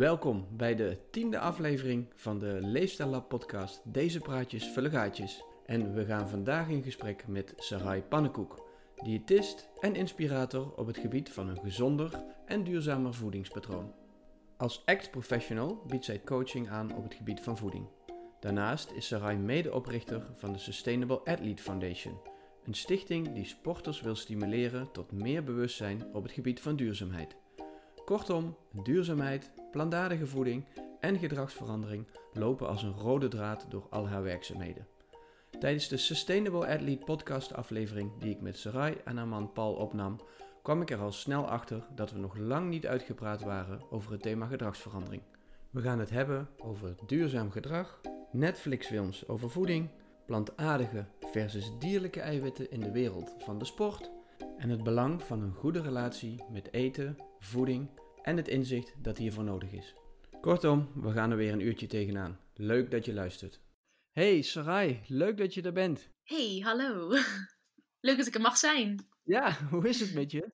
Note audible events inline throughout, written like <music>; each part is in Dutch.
Welkom bij de tiende aflevering van de Leefstijl Lab podcast Deze praatjes vullen gaatjes. En we gaan vandaag in gesprek met Sarai Pannenkoek, diëtist en inspirator op het gebied van een gezonder en duurzamer voedingspatroon. Als ACT-professional biedt zij coaching aan op het gebied van voeding. Daarnaast is Sarai medeoprichter van de Sustainable Athlete Foundation, een stichting die sporters wil stimuleren tot meer bewustzijn op het gebied van duurzaamheid. Kortom, duurzaamheid, plantaardige voeding en gedragsverandering lopen als een rode draad door al haar werkzaamheden. Tijdens de Sustainable Athlete podcast aflevering die ik met Sarai en haar man Paul opnam, kwam ik er al snel achter dat we nog lang niet uitgepraat waren over het thema gedragsverandering. We gaan het hebben over duurzaam gedrag, Netflix-films over voeding, plantaardige versus dierlijke eiwitten in de wereld van de sport en het belang van een goede relatie met eten, voeding en het inzicht dat hiervoor nodig is. Kortom, we gaan er weer een uurtje tegenaan. Leuk dat je luistert. Hey Sarai, leuk dat je er bent. Hey, hallo. <laughs> Leuk dat ik er mag zijn. Ja, <laughs> hoe is het met je?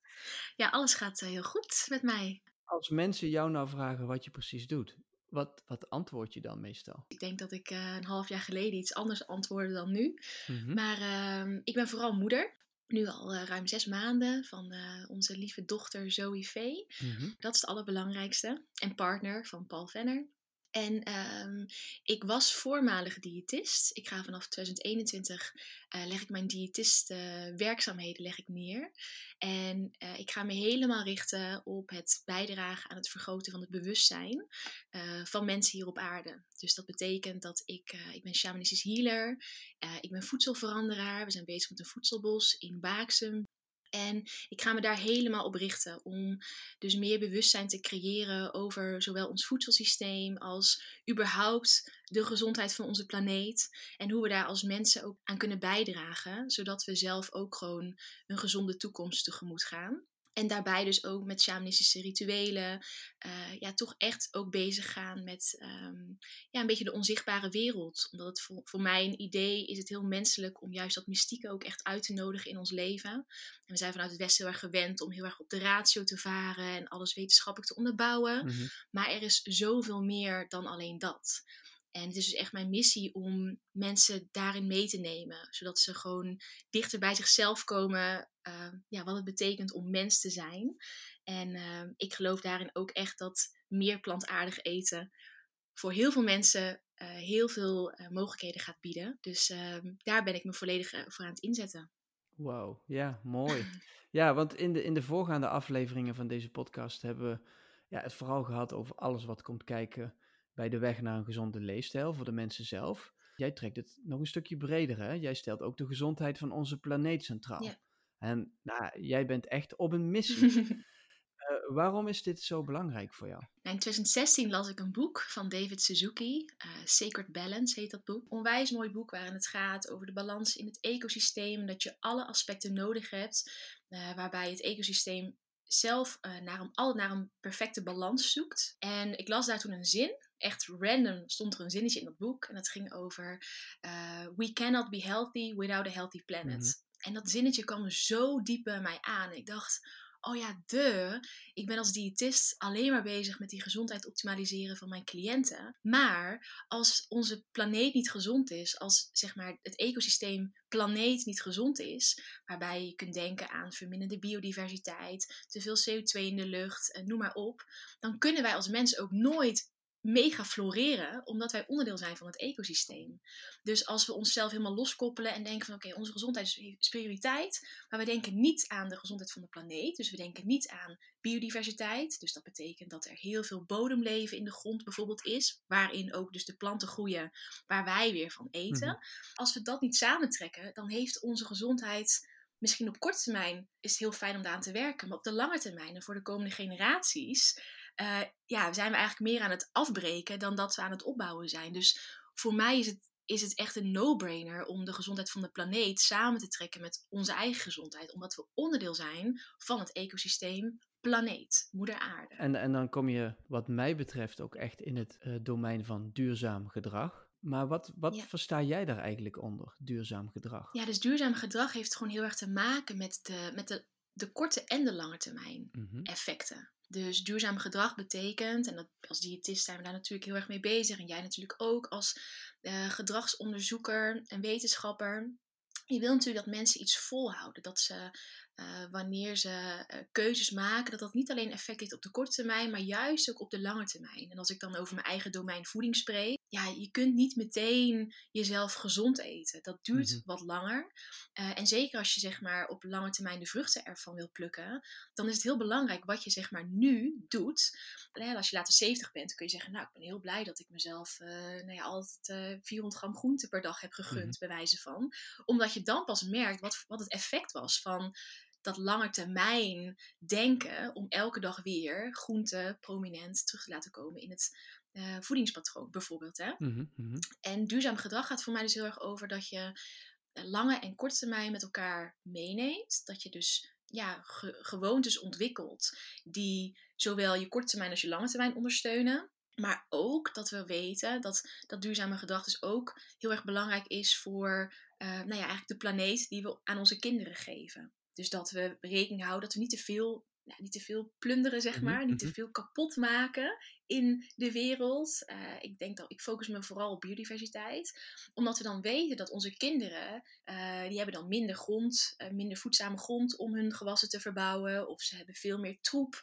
Ja, alles gaat eh, heel goed met mij. Als mensen jou nou vragen wat je precies doet, wat, wat antwoord je dan meestal? Ik denk dat ik uh, een half jaar geleden iets anders antwoordde dan nu. Mhm. Maar uh, ik ben vooral moeder. Nu al uh, ruim zes maanden van onze lieve dochter Zoe Vee. Mhm. Dat is het allerbelangrijkste. En partner van Paul Venner. En um, ik was voormalige diëtist. Ik ga vanaf 2021 uh, leg ik mijn diëtist uh, werkzaamheden leg ik neer. En uh, ik ga me helemaal richten op het bijdragen aan het vergroten van het bewustzijn van mensen hier op aarde. Dus dat betekent dat ik, ik ben shamanistisch healer, ik ben voedselveranderaar. We zijn bezig met een voedselbos in Baaksum. En ik ga me daar helemaal op richten om dus meer bewustzijn te creëren over zowel ons voedselsysteem als überhaupt de gezondheid van onze planeet. En hoe we daar als mensen ook aan kunnen bijdragen, zodat we zelf ook gewoon een gezonde toekomst tegemoet gaan. En daarbij dus ook met shamanistische rituelen. Uh, ja, toch echt ook bezig gaan met um, ja, een beetje de onzichtbare wereld. Omdat het voor, voor mij een idee is het heel menselijk om juist dat mystieke ook echt uit te nodigen in ons leven. En we zijn vanuit het Westen heel erg gewend om heel erg op de ratio te varen en alles wetenschappelijk te onderbouwen. Mhm. Maar er is zoveel meer dan alleen dat. En het is dus echt mijn missie om mensen daarin mee te nemen. Zodat ze gewoon dichter bij zichzelf komen. Uh, ja, wat het betekent om mens te zijn. En uh, ik geloof daarin ook echt dat meer plantaardig eten voor heel veel mensen uh, heel veel mogelijkheden gaat bieden. Dus ehm, daar ben ik me volledig voor aan het inzetten. Wauw, ja, mooi. <laughs> ja, want in de, in de voorgaande afleveringen van deze podcast hebben we ja, het vooral gehad over alles wat komt kijken bij de weg naar een gezonde leefstijl voor de mensen zelf. Jij trekt het nog een stukje breder, hè? Jij stelt ook de gezondheid van onze planeet centraal. Ja. En nou, jij bent echt op een missie. uh, <laughs> waarom is dit zo belangrijk voor jou? In 2016 las ik een boek van David Suzuki, uh, Sacred Balance heet dat boek. Onwijs mooi boek waarin het gaat over de balans in het ecosysteem. Dat je alle aspecten nodig hebt, uh, waarbij het ecosysteem zelf naar een, altijd naar een perfecte balans zoekt. En ik las daar toen een zin. Echt random stond er een zinnetje in dat boek. En dat ging over: We cannot be healthy without a healthy planet. Mhm. Mm-hmm. En dat zinnetje kwam zo diep bij mij aan. Ik dacht. Oh ja, de. Ik ben als diëtist alleen maar bezig met die gezondheid optimaliseren van mijn cliënten. Maar als onze planeet niet gezond is, als zeg maar het ecosysteem planeet niet gezond is, waarbij je kunt denken aan verminderde biodiversiteit, te veel CO2 in de lucht, noem maar op, dan kunnen wij als mensen ook nooit mega floreren, omdat wij onderdeel zijn van het ecosysteem. Dus als we onszelf helemaal loskoppelen en denken van oké, okay, onze gezondheid is prioriteit, maar we denken niet aan de gezondheid van de planeet, dus we denken niet aan biodiversiteit, dus dat betekent dat er heel veel bodemleven in de grond bijvoorbeeld is, waarin ook dus de planten groeien waar wij weer van eten. Mm-hmm. Als we dat niet samentrekken, dan heeft onze gezondheid misschien op korte termijn is het heel fijn om daaraan te werken, maar op de lange termijn en voor de komende generaties uh, ja, zijn we eigenlijk meer aan het afbreken dan dat we aan het opbouwen zijn. Dus voor mij is het, is het echt een no-brainer om de gezondheid van de planeet samen te trekken met onze eigen gezondheid. Omdat we onderdeel zijn van het ecosysteem planeet, moeder aarde. En, en dan kom je wat mij betreft ook echt in het uh, domein van duurzaam gedrag. Maar wat, wat Ja. versta jij daar eigenlijk onder, duurzaam gedrag? Ja, dus duurzaam gedrag heeft gewoon heel erg te maken met de, met de, de korte en de lange termijn Mhm. effecten. Dus duurzaam gedrag betekent, en dat, als diëtist zijn we daar natuurlijk heel erg mee bezig, en jij natuurlijk ook als uh, gedragsonderzoeker en wetenschapper. Je wil natuurlijk dat mensen iets volhouden. Dat ze uh, wanneer ze uh, keuzes maken, dat dat niet alleen effect heeft op de korte termijn, maar juist ook op de lange termijn. En als ik dan over mijn eigen domein voeding spreek, ja, je kunt niet meteen jezelf gezond eten. Dat duurt mm -hmm. wat langer. Uh, en zeker als je zeg maar op lange termijn de vruchten ervan wil plukken, dan is het heel belangrijk wat je zeg maar nu doet. Als je later 70 bent, kun je zeggen, nou, ik ben heel blij dat ik mezelf nou ja, altijd 400 gram groente per dag heb gegund, mm -hmm. bij wijze van. Omdat je dan pas merkt wat, wat het effect was van dat lange termijn denken om elke dag weer groente prominent terug te laten komen in het uh, voedingspatroon, bijvoorbeeld. Hè? Mm -hmm. En duurzaam gedrag gaat voor mij dus heel erg over dat je lange en korte termijn met elkaar meeneemt. Dat je dus ja, ge gewoontes ontwikkelt die zowel je korte termijn als je lange termijn ondersteunen. Maar ook dat we weten dat, dat duurzame gedrag dus ook heel erg belangrijk is voor uh, nou ja, eigenlijk de planeet die we aan onze kinderen geven. Dus dat we rekening houden dat we niet te veel, nou, niet te veel plunderen, zeg maar. Mm-hmm. Niet te veel kapot maken in de wereld. Uh, ik denk dat ik focus me vooral op biodiversiteit. Omdat we dan weten dat onze kinderen, uh, die hebben dan minder grond, uh, minder voedzame grond om hun gewassen te verbouwen. Of ze hebben veel meer troep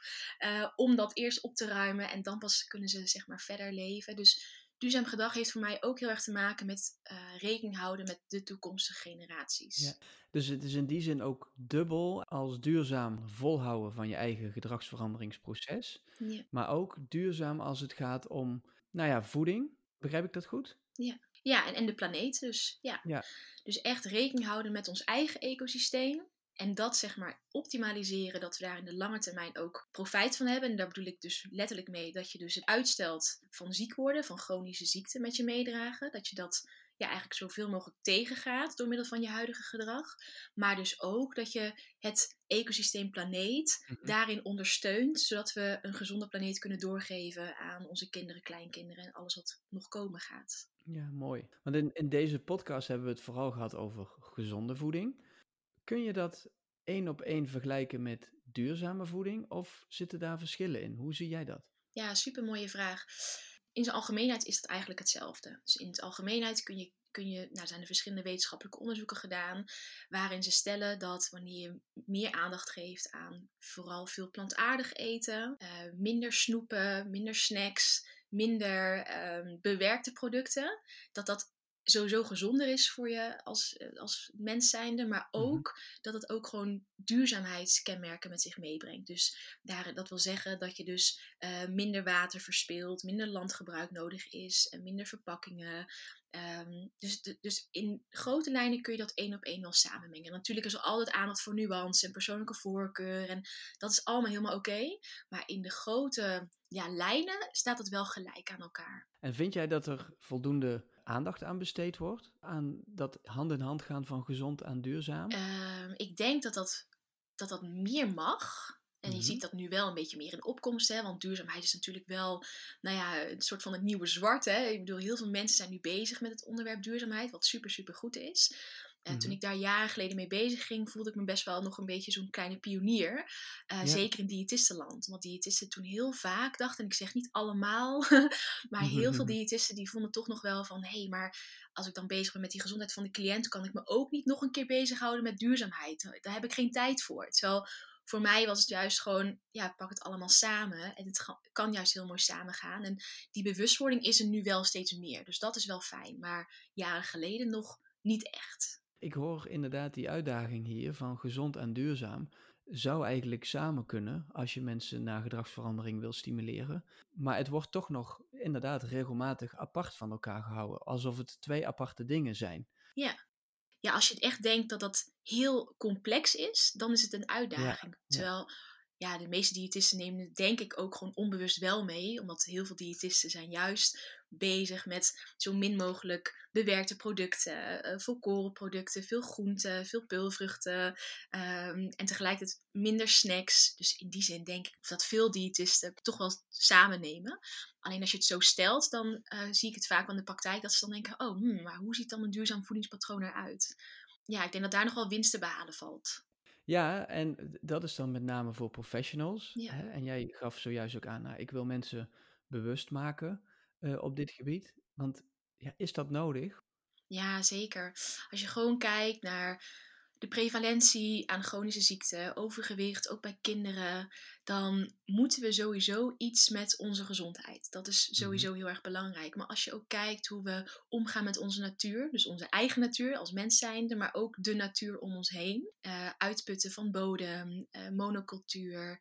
om dat eerst op te ruimen. En dan pas kunnen ze zeg maar verder leven. Dus duurzaam gedrag heeft voor mij ook heel erg te maken met rekening houden met de toekomstige generaties. Ja. Dus het is in die zin ook dubbel als duurzaam volhouden van je eigen gedragsveranderingsproces. Ja. Maar ook duurzaam als het gaat om, nou ja, voeding. Begrijp ik dat goed? Ja, ja en, en de planeet dus. Ja. ja. Dus echt rekening houden met ons eigen ecosysteem. En dat zeg maar optimaliseren, dat we daar in de lange termijn ook profijt van hebben. En daar bedoel ik dus letterlijk mee dat je dus het uitstelt van ziek worden, van chronische ziekten met je meedragen. Dat je dat ja, eigenlijk zoveel mogelijk tegengaat door middel van je huidige gedrag. Maar dus ook dat je het ecosysteem planeet mm -hmm. daarin ondersteunt, zodat we een gezonde planeet kunnen doorgeven aan onze kinderen, kleinkinderen en alles wat nog komen gaat. Ja, mooi. Want in, in deze podcast hebben we het vooral gehad over gezonde voeding. Kun je dat één op één vergelijken met duurzame voeding of zitten daar verschillen in? Hoe zie jij dat? Ja, super mooie vraag. In zijn algemeenheid is het eigenlijk hetzelfde. Dus in het algemeenheid kun je, kun je nou, zijn er verschillende wetenschappelijke onderzoeken gedaan, waarin ze stellen dat wanneer je meer aandacht geeft aan vooral veel plantaardig eten, uh, minder snoepen, minder snacks, minder um, bewerkte producten, dat dat sowieso gezonder is voor je als, eh, als mens zijnde, maar ook mm-hmm. dat het ook gewoon duurzaamheidskenmerken met zich meebrengt. Dus daar, dat wil zeggen dat je dus uh, minder water verspilt, minder landgebruik nodig is, en minder verpakkingen. Um, dus, dus in grote lijnen kun je dat één op één wel samenmengen. Natuurlijk is er altijd aandacht voor nuance en persoonlijke voorkeur en dat is allemaal helemaal oké. Okay, maar in de grote ja, lijnen staat het wel gelijk aan elkaar. En vind jij dat er voldoende aandacht aan besteed wordt? Aan dat hand in hand gaan van gezond aan duurzaam? Uh, ik denk dat dat, dat dat meer mag. En je mm -hmm. ziet dat nu wel een beetje meer in opkomst, hè? want duurzaamheid is natuurlijk wel nou ja, een soort van het nieuwe zwart. Hè? Ik bedoel, heel veel mensen zijn nu bezig met het onderwerp duurzaamheid, wat super, super goed is. Mm -hmm. toen ik daar jaren geleden mee bezig ging, voelde ik me best wel nog een beetje zo'n kleine pionier. Uh, ja. Zeker in diëtistenland. Want diëtisten toen heel vaak dachten, en ik zeg niet allemaal, <laughs> maar heel veel <laughs> diëtisten die vonden toch nog wel van, hé, hey, maar als ik dan bezig ben met die gezondheid van de cliënt, kan ik me ook niet nog een keer bezighouden met duurzaamheid. Daar heb ik geen tijd voor. Terwijl voor mij was het juist gewoon, ja, pak het allemaal samen. En het kan juist heel mooi samengaan. En die bewustwording is er nu wel steeds meer. Dus dat is wel fijn. Maar jaren geleden nog niet echt. Ik hoor inderdaad die uitdaging hier van gezond en duurzaam. Zou eigenlijk samen kunnen als je mensen naar gedragsverandering wil stimuleren. Maar het wordt toch nog inderdaad regelmatig apart van elkaar gehouden. Alsof het twee aparte dingen zijn. Ja, ja, als je het echt denkt dat dat heel complex is, dan is het een uitdaging. Ja, Terwijl ja, de meeste diëtisten nemen het denk ik ook gewoon onbewust wel mee. Omdat heel veel diëtisten zijn juist bezig met zo min mogelijk bewerkte producten, uh, volkoren producten, veel groenten, veel peulvruchten um, en tegelijkertijd minder snacks. Dus in die zin denk ik dat veel diëtisten toch wel samen nemen. Alleen als je het zo stelt, dan uh, zie ik het vaak in de praktijk dat ze dan denken, oh, hmm, maar hoe ziet dan een duurzaam voedingspatroon eruit? Ja, ik denk dat daar nog wel winst te behalen valt. Ja, en dat is dan met name voor professionals. Ja. Hè? En jij gaf zojuist ook aan, nou, ik wil mensen bewust maken uh, op dit gebied. Want ja, is dat nodig? Ja, zeker. Als je gewoon kijkt naar de prevalentie aan chronische ziekten, overgewicht, ook bij kinderen, dan moeten we sowieso iets met onze gezondheid. Dat is mhm. sowieso heel erg belangrijk. Maar als je ook kijkt hoe we omgaan met onze natuur, dus onze eigen natuur als mens zijnde, maar ook de natuur om ons heen, uh, uitputten van bodem, uh, monocultuur,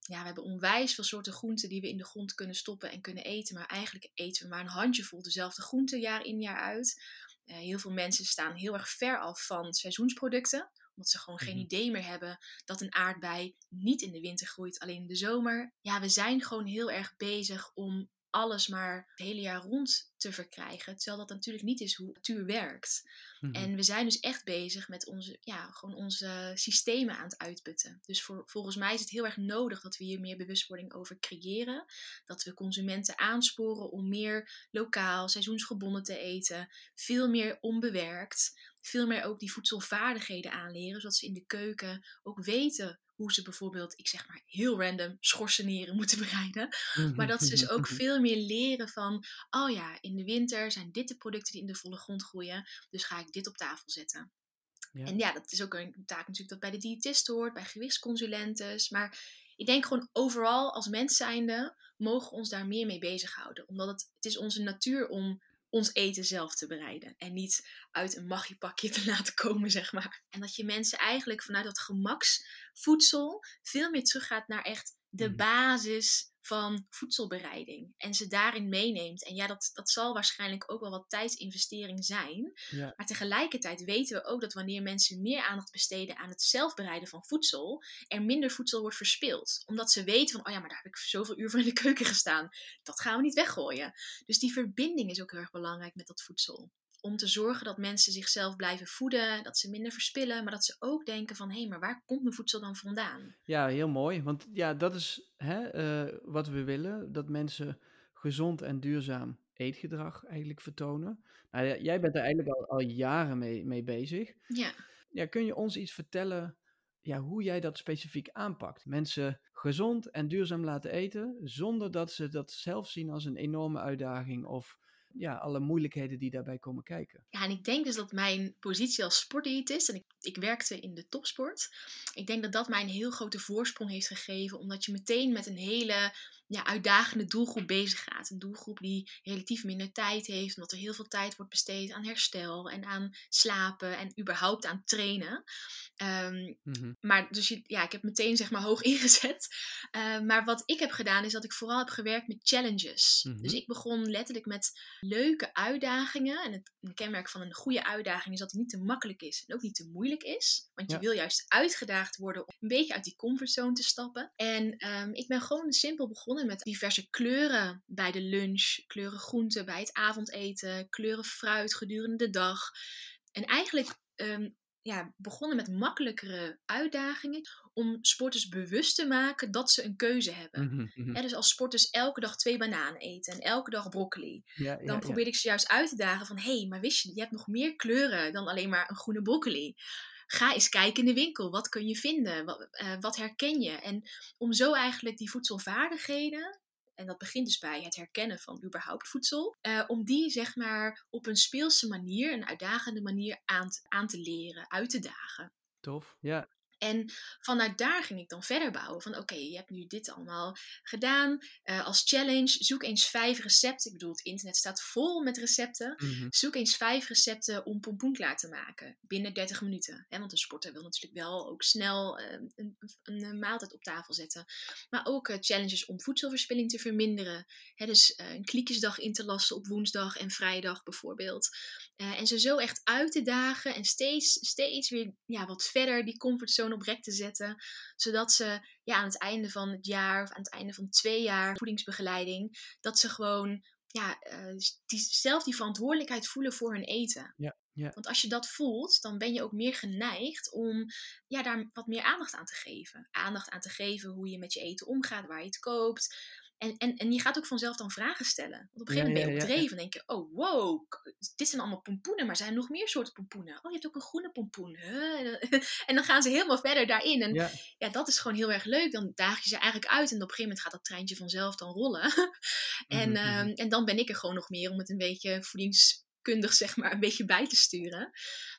ja, we hebben onwijs veel soorten groenten die we in de grond kunnen stoppen en kunnen eten. Maar eigenlijk eten we maar een handjevol dezelfde groenten jaar in jaar uit. Uh, heel veel mensen staan heel erg ver af van seizoensproducten. Omdat ze gewoon geen mhm. idee meer hebben dat een aardbei niet in de winter groeit, alleen in de zomer. Ja, we zijn gewoon heel erg bezig om alles maar het hele jaar rond te verkrijgen. Terwijl dat natuurlijk niet is hoe natuur werkt. Mhm. En we zijn dus echt bezig met onze, ja, gewoon onze systemen aan het uitputten. Dus voor, volgens mij is het heel erg nodig dat we hier meer bewustwording over creëren. Dat we consumenten aansporen om meer lokaal, seizoensgebonden te eten. Veel meer onbewerkt. Veel meer ook die voedselvaardigheden aanleren, zodat ze in de keuken ook weten hoe ze bijvoorbeeld, ik zeg maar heel random, schorseneren <laughs> moeten bereiden. Maar dat ze dus ook <laughs> veel meer leren van, oh ja, in de winter zijn dit de producten die in de volle grond groeien, dus ga ik dit op tafel zetten. Ja. En ja, dat is ook een taak natuurlijk dat bij de diëtist hoort, bij gewichtsconsulentes. Maar ik denk gewoon overal als mens zijnde mogen we ons daar meer mee bezighouden. Omdat het, het is onze natuur om ons eten zelf te bereiden. En niet uit een magiepakje te <laughs> laten komen, zeg maar. En dat je mensen eigenlijk vanuit dat gemaksvoedsel veel meer teruggaat naar echt de mhm. basis van voedselbereiding. En ze daarin meeneemt. En ja, dat, dat zal waarschijnlijk ook wel wat tijdsinvestering zijn. Ja. Maar tegelijkertijd weten we ook dat wanneer mensen meer aandacht besteden aan het zelfbereiden van voedsel, er minder voedsel wordt verspild. Omdat ze weten van, oh ja, maar daar heb ik zoveel uur voor in de keuken gestaan. Dat gaan we niet weggooien. Dus die verbinding is ook heel erg belangrijk met dat voedsel om te zorgen dat mensen zichzelf blijven voeden, dat ze minder verspillen, maar dat ze ook denken van hé, hey, maar waar komt mijn voedsel dan vandaan? Ja, heel mooi, want ja, dat is hè, uh, wat we willen, dat mensen gezond en duurzaam eetgedrag eigenlijk vertonen. Nou, jij bent er eigenlijk al, al jaren mee, mee bezig. Ja. ja. Kun je ons iets vertellen ja, hoe jij dat specifiek aanpakt? Mensen gezond en duurzaam laten eten, zonder dat ze dat zelf zien als een enorme uitdaging of ja, alle moeilijkheden die daarbij komen kijken. Ja, en ik denk dus dat mijn positie als sportdiëtist, en ik, ik werkte in de topsport, ik denk dat dat mij een heel grote voorsprong heeft gegeven, omdat je meteen met een hele ja, uitdagende doelgroep bezig gaat. Een doelgroep die relatief minder tijd heeft, omdat er heel veel tijd wordt besteed aan herstel en aan slapen en überhaupt aan trainen. Ehm, mhm. Maar dus ja, ik heb meteen zeg maar hoog <laughs> ingezet. Uh, maar wat ik heb gedaan is dat ik vooral heb gewerkt met challenges. Mhm. Dus ik begon letterlijk met leuke uitdagingen. En het een kenmerk van een goede uitdaging is dat het niet te makkelijk is en ook niet te moeilijk is. Want je wil juist uitgedaagd worden om een beetje uit die comfortzone te stappen. En ehm, ik ben gewoon simpel begonnen met diverse kleuren bij de lunch, kleuren groenten bij het avondeten, kleuren fruit gedurende de dag. En eigenlijk um, ja, begonnen met makkelijkere uitdagingen om sporters bewust te maken dat ze een keuze hebben. Mhm, mhm. dus als sporters elke dag twee bananen eten en elke dag broccoli, ja, dan probeer ik ze juist uit te dagen van hé, hey, maar wist je, je hebt nog meer kleuren dan alleen maar een groene broccoli ga eens kijken in de winkel. Wat kun je vinden? Wat, uh, wat herken je? En om zo eigenlijk die voedselvaardigheden en dat begint dus bij het herkennen van überhaupt voedsel. Uh, om die zeg maar op een speelse manier, een uitdagende manier aan aan te leren, uit te dagen. Tof, ja. En vanuit daar ging ik dan verder bouwen. Van oké, je hebt nu dit allemaal gedaan. Uh, als challenge, zoek eens vijf recepten. Ik bedoel, het internet staat vol met recepten. Mhm. Zoek eens vijf recepten om pompoen klaar te maken. Binnen 30 minuten. Hè? Want een sporter wil natuurlijk wel ook snel uh, een, een, maaltijd op tafel zetten. Maar ook uh, challenges om voedselverspilling te verminderen. Hè? Dus een kliekjesdag in te lassen op woensdag en vrijdag bijvoorbeeld. en ze zo echt uit te dagen. En steeds, steeds weer ja, wat verder die comfortzone op rek te zetten. Zodat ze ja, aan het einde van het jaar of aan het einde van twee jaar voedingsbegeleiding, dat ze gewoon ja, uh, die, zelf die verantwoordelijkheid voelen voor hun eten. Ja, ja. Want als je dat voelt, dan ben je ook meer geneigd om ja, daar wat meer aandacht aan te geven. Aandacht aan te geven hoe je met je eten omgaat, waar je het koopt. En, en, en je gaat ook vanzelf dan vragen stellen. Want op een gegeven moment ben je op dreven en denk je, oh wow, dit zijn allemaal pompoenen, maar zijn er nog meer soorten pompoenen? Oh, je hebt ook een groene pompoen. <laughs> En dan gaan ze helemaal verder daarin. En ja. dat is gewoon heel erg leuk. Dan daag je ze eigenlijk uit en op een gegeven moment gaat dat treintje vanzelf dan rollen. <laughs> en, mhm, mhm. Ehm, en dan ben ik er gewoon nog meer om het een beetje voedingskundig zeg maar een beetje bij te sturen.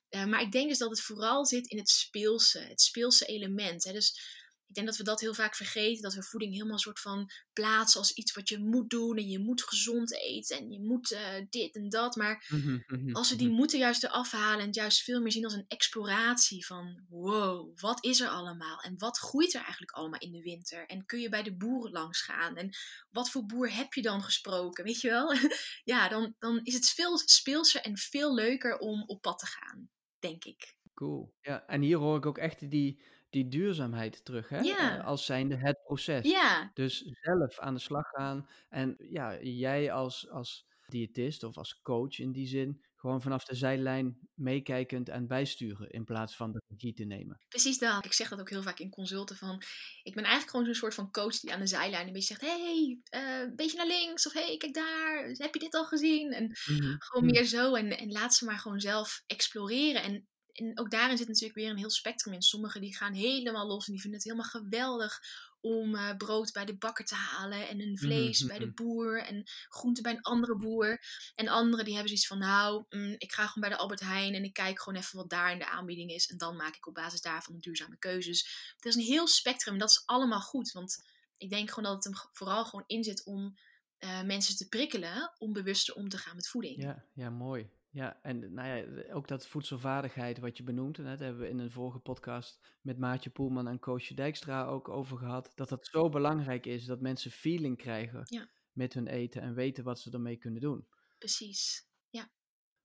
Uh, maar ik denk dus dat het vooral zit in het speelse, het speelse element. Hè? Dus ik denk dat we dat heel vaak vergeten. Dat we voeding helemaal een soort van plaatsen als iets wat je moet doen. En je moet gezond eten. En je moet uh, dit en dat. Maar mhm, mhm, als we die mhm. moeten juist eraf halen. En het juist veel meer zien als een exploratie van wow, wat is er allemaal? En wat groeit er eigenlijk allemaal in de winter? En kun je bij de boeren langs gaan? En wat voor boer heb je dan gesproken? Weet je wel? <laughs> ja, dan, dan is het veel speelser en veel leuker om op pad te gaan. Denk ik. Cool. Ja, en hier hoor ik ook echt die die duurzaamheid terug, hè? Ja. Uh, als zijnde het proces. Ja. Dus zelf aan de slag gaan. En ja, jij als, als diëtist of als coach in die zin, gewoon vanaf de zijlijn meekijkend en bijsturen in plaats van de regie te nemen. Precies dat. Ik zeg dat ook heel vaak in consulten van, ik ben eigenlijk gewoon zo'n soort van coach die aan de zijlijn een beetje zegt, hey, uh, een beetje naar links of hey, kijk daar, heb je dit al gezien? En mhm, gewoon mhm. meer zo en, en laat ze maar gewoon zelf exploreren. En en ook daarin zit natuurlijk weer een heel spectrum in. Sommigen die gaan helemaal los en die vinden het helemaal geweldig om uh, brood bij de bakker te halen en een vlees mhm, bij de mhm. boer en groenten bij een andere boer. En anderen die hebben zoiets van, nou, mm, ik ga gewoon bij de Albert Heijn en ik kijk gewoon even wat daar in de aanbieding is en dan maak ik op basis daarvan duurzame keuzes. Het is een heel spectrum en dat is allemaal goed, want ik denk gewoon dat het hem vooral gewoon in zit om uh, mensen te prikkelen om bewuster om te gaan met voeding. Ja, ja mooi. Ja, en nou ja, ook dat voedselvaardigheid wat je benoemt, en dat hebben we in een vorige podcast met Maatje Poelman en Koosje Dijkstra ook over gehad, dat dat zo belangrijk is dat mensen feeling krijgen ja. met hun eten en weten wat ze ermee kunnen doen. Precies, ja.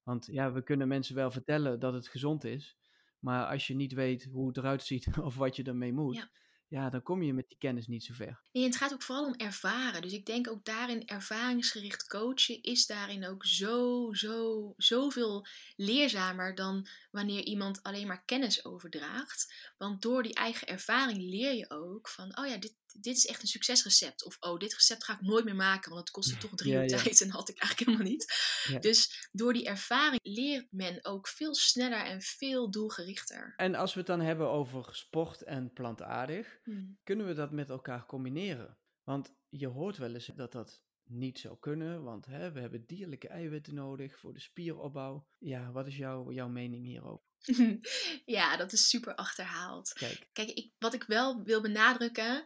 Want ja, we kunnen mensen wel vertellen dat het gezond is, maar als je niet weet hoe het eruit ziet <laughs> of wat je ermee moet, ja ja, dan kom je met die kennis niet zo ver. Nee, het gaat ook vooral om ervaren. Dus ik denk ook daarin ervaringsgericht coachen is daarin ook zo, zo, zoveel leerzamer dan wanneer iemand alleen maar kennis overdraagt. Want door die eigen ervaring leer je ook van, oh ja, dit, dit is echt een succesrecept. Of oh, dit recept ga ik nooit meer maken, want het kostte toch drie uur tijd en dat had ik eigenlijk helemaal niet. Dus door die ervaring leert men ook veel sneller en veel doelgerichter. En als we het dan hebben over sport en plantaardig, hmm. kunnen we dat met elkaar combineren? Want je hoort wel eens dat dat niet zou kunnen, want hè, we hebben dierlijke eiwitten nodig voor de spieropbouw. Ja, wat is jouw, jouw mening hierover? <laughs> ja, dat is super achterhaald. Kijk, Kijk ik, wat ik wel wil benadrukken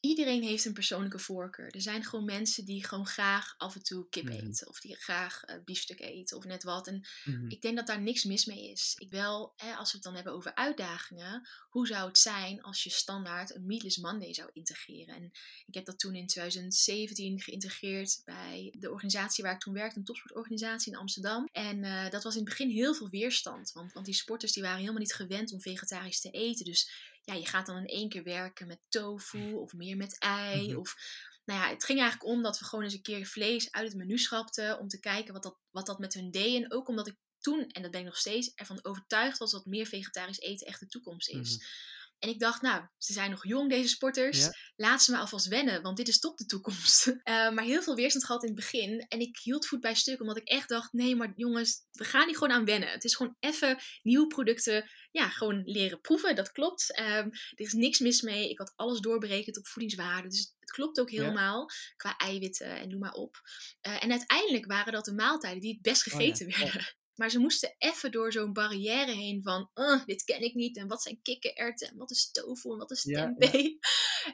iedereen heeft een persoonlijke voorkeur. Er zijn gewoon mensen die gewoon graag af en toe kip mhm. eten. Of die graag uh, biefstuk eten of net wat. En mhm. ik denk dat daar niks mis mee is. Ik wel, hè, als we het dan hebben over uitdagingen. Hoe zou het zijn als je standaard een Meatless Monday zou integreren? En ik heb dat toen in 2017 geïntegreerd bij de organisatie waar ik toen werkte. Een topsportorganisatie in Amsterdam. En uh, dat was in het begin heel veel weerstand. Want, want die sporters die waren helemaal niet gewend om vegetarisch te eten. Dus ja, je gaat dan in één keer werken met tofu <laughs> of meer met ei. Mhm. Of, nou ja, het ging eigenlijk om dat we gewoon eens een keer vlees uit het menu schrapten. Om te kijken wat dat, wat dat met hun deed. En ook omdat ik toen, en dat ben ik nog steeds, ervan overtuigd was dat meer vegetarisch eten echt de toekomst is. Mhm. En ik dacht, nou, ze zijn nog jong, deze sporters. Laat ze maar alvast wennen, want dit is toch de toekomst. Uh, <laughs> maar heel veel weerstand gehad in het begin. En ik hield voet bij stuk, omdat ik echt dacht, nee, maar jongens, we gaan hier gewoon aan wennen. Het is gewoon even nieuwe producten, ja, gewoon leren proeven. Dat klopt. Um, er is niks mis mee. Ik had alles doorberekend op voedingswaarde. Dus het klopt ook helemaal. Qua eiwitten en noem maar op. Uh, en uiteindelijk waren dat de maaltijden die het best oh gegeten werden. Maar ze moesten even door zo'n barrière heen van, dit ken ik niet. En wat zijn kikkererwten? En wat is tofu? En wat is tempeh? <laughs>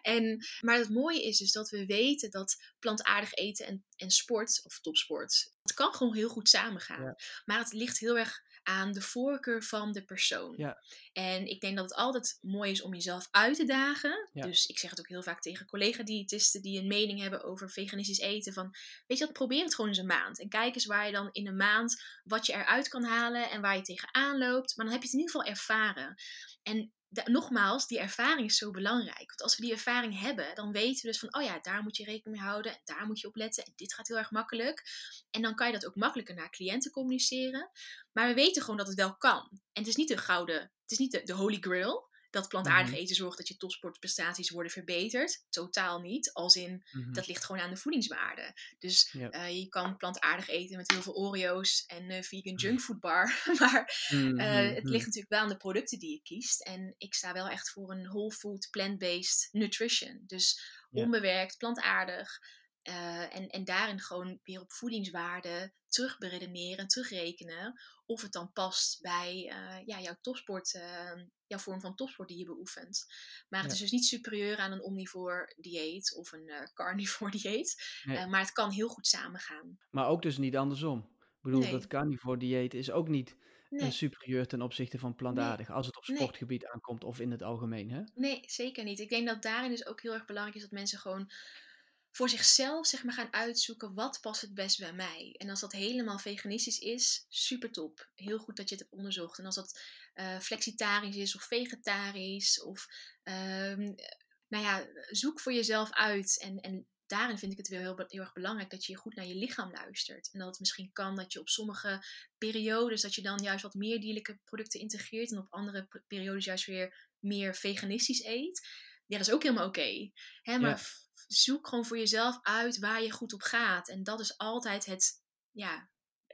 En, maar het mooie is dus dat we weten dat plantaardig eten en, en sport, of topsport, het kan gewoon heel goed samengaan. Maar het ligt heel erg aan de voorkeur van de persoon. Ja. En ik denk dat het altijd mooi is om jezelf uit te dagen. Dus ik zeg het ook heel vaak tegen collega-diëtisten die een mening hebben over veganistisch eten. Van, weet je wat, probeer het gewoon eens een maand. En kijk eens waar je dan in een maand wat je eruit kan halen en waar je tegenaan loopt. Maar dan heb je het in ieder geval ervaren. En nogmaals, die ervaring is zo belangrijk. Want als we die ervaring hebben, dan weten we dus van, oh ja, daar moet je rekening mee houden, en daar moet je op letten, en dit gaat heel erg makkelijk. En dan kan je dat ook makkelijker naar cliënten communiceren. Maar we weten gewoon dat het wel kan. En het is niet de gouden, het is niet de, de holy grail, dat plantaardig Mhm. eten zorgt dat je topsportprestaties worden verbeterd. Totaal niet. Als in, Mhm. dat ligt gewoon aan de voedingswaarde. Dus eh, je kan plantaardig eten met heel veel Oreo's en eh, vegan junkfood bar. <laughs> maar Mhm, eh, het mhm. ligt natuurlijk wel aan de producten die je kiest. En ik sta wel echt voor een whole food, plant-based nutrition. Dus onbewerkt, plantaardig. en, en daarin gewoon weer op voedingswaarde terug beredeneren en terugrekenen. Of het dan past bij eh, ja, jouw topsport, eh, jouw vorm van topsport die je beoefent. Maar het Ja. is dus niet superieur aan een omnivoor dieet of een eh carnivore <laughs> dieet. Nee. Eh, maar het kan heel goed samengaan. Maar ook dus niet andersom. Ik bedoel, Nee. dat carnivore dieet is ook niet Nee. superieur ten opzichte van plantaardig. Als het op sportgebied aankomt of in het algemeen. Hè? Nee, zeker niet. Ik denk dat daarin dus ook heel erg belangrijk is dat mensen gewoon voor zichzelf zeg maar, gaan uitzoeken wat past het best bij mij. En als dat helemaal veganistisch is, super top. Heel goed dat je het hebt onderzocht. En als dat eh, flexitarisch is of vegetarisch of ehm, nou ja, zoek voor jezelf uit. En, en daarin vind ik het weer heel, heel erg belangrijk dat je goed naar je lichaam luistert. En dat het misschien kan dat je op sommige periodes dat je dan juist wat meer dierlijke producten integreert en op andere periodes juist weer meer veganistisch eet. Ja, dat is ook helemaal oké. Hè, Maar Ja. Zoek gewoon voor jezelf uit waar je goed op gaat. En dat is altijd het, ja,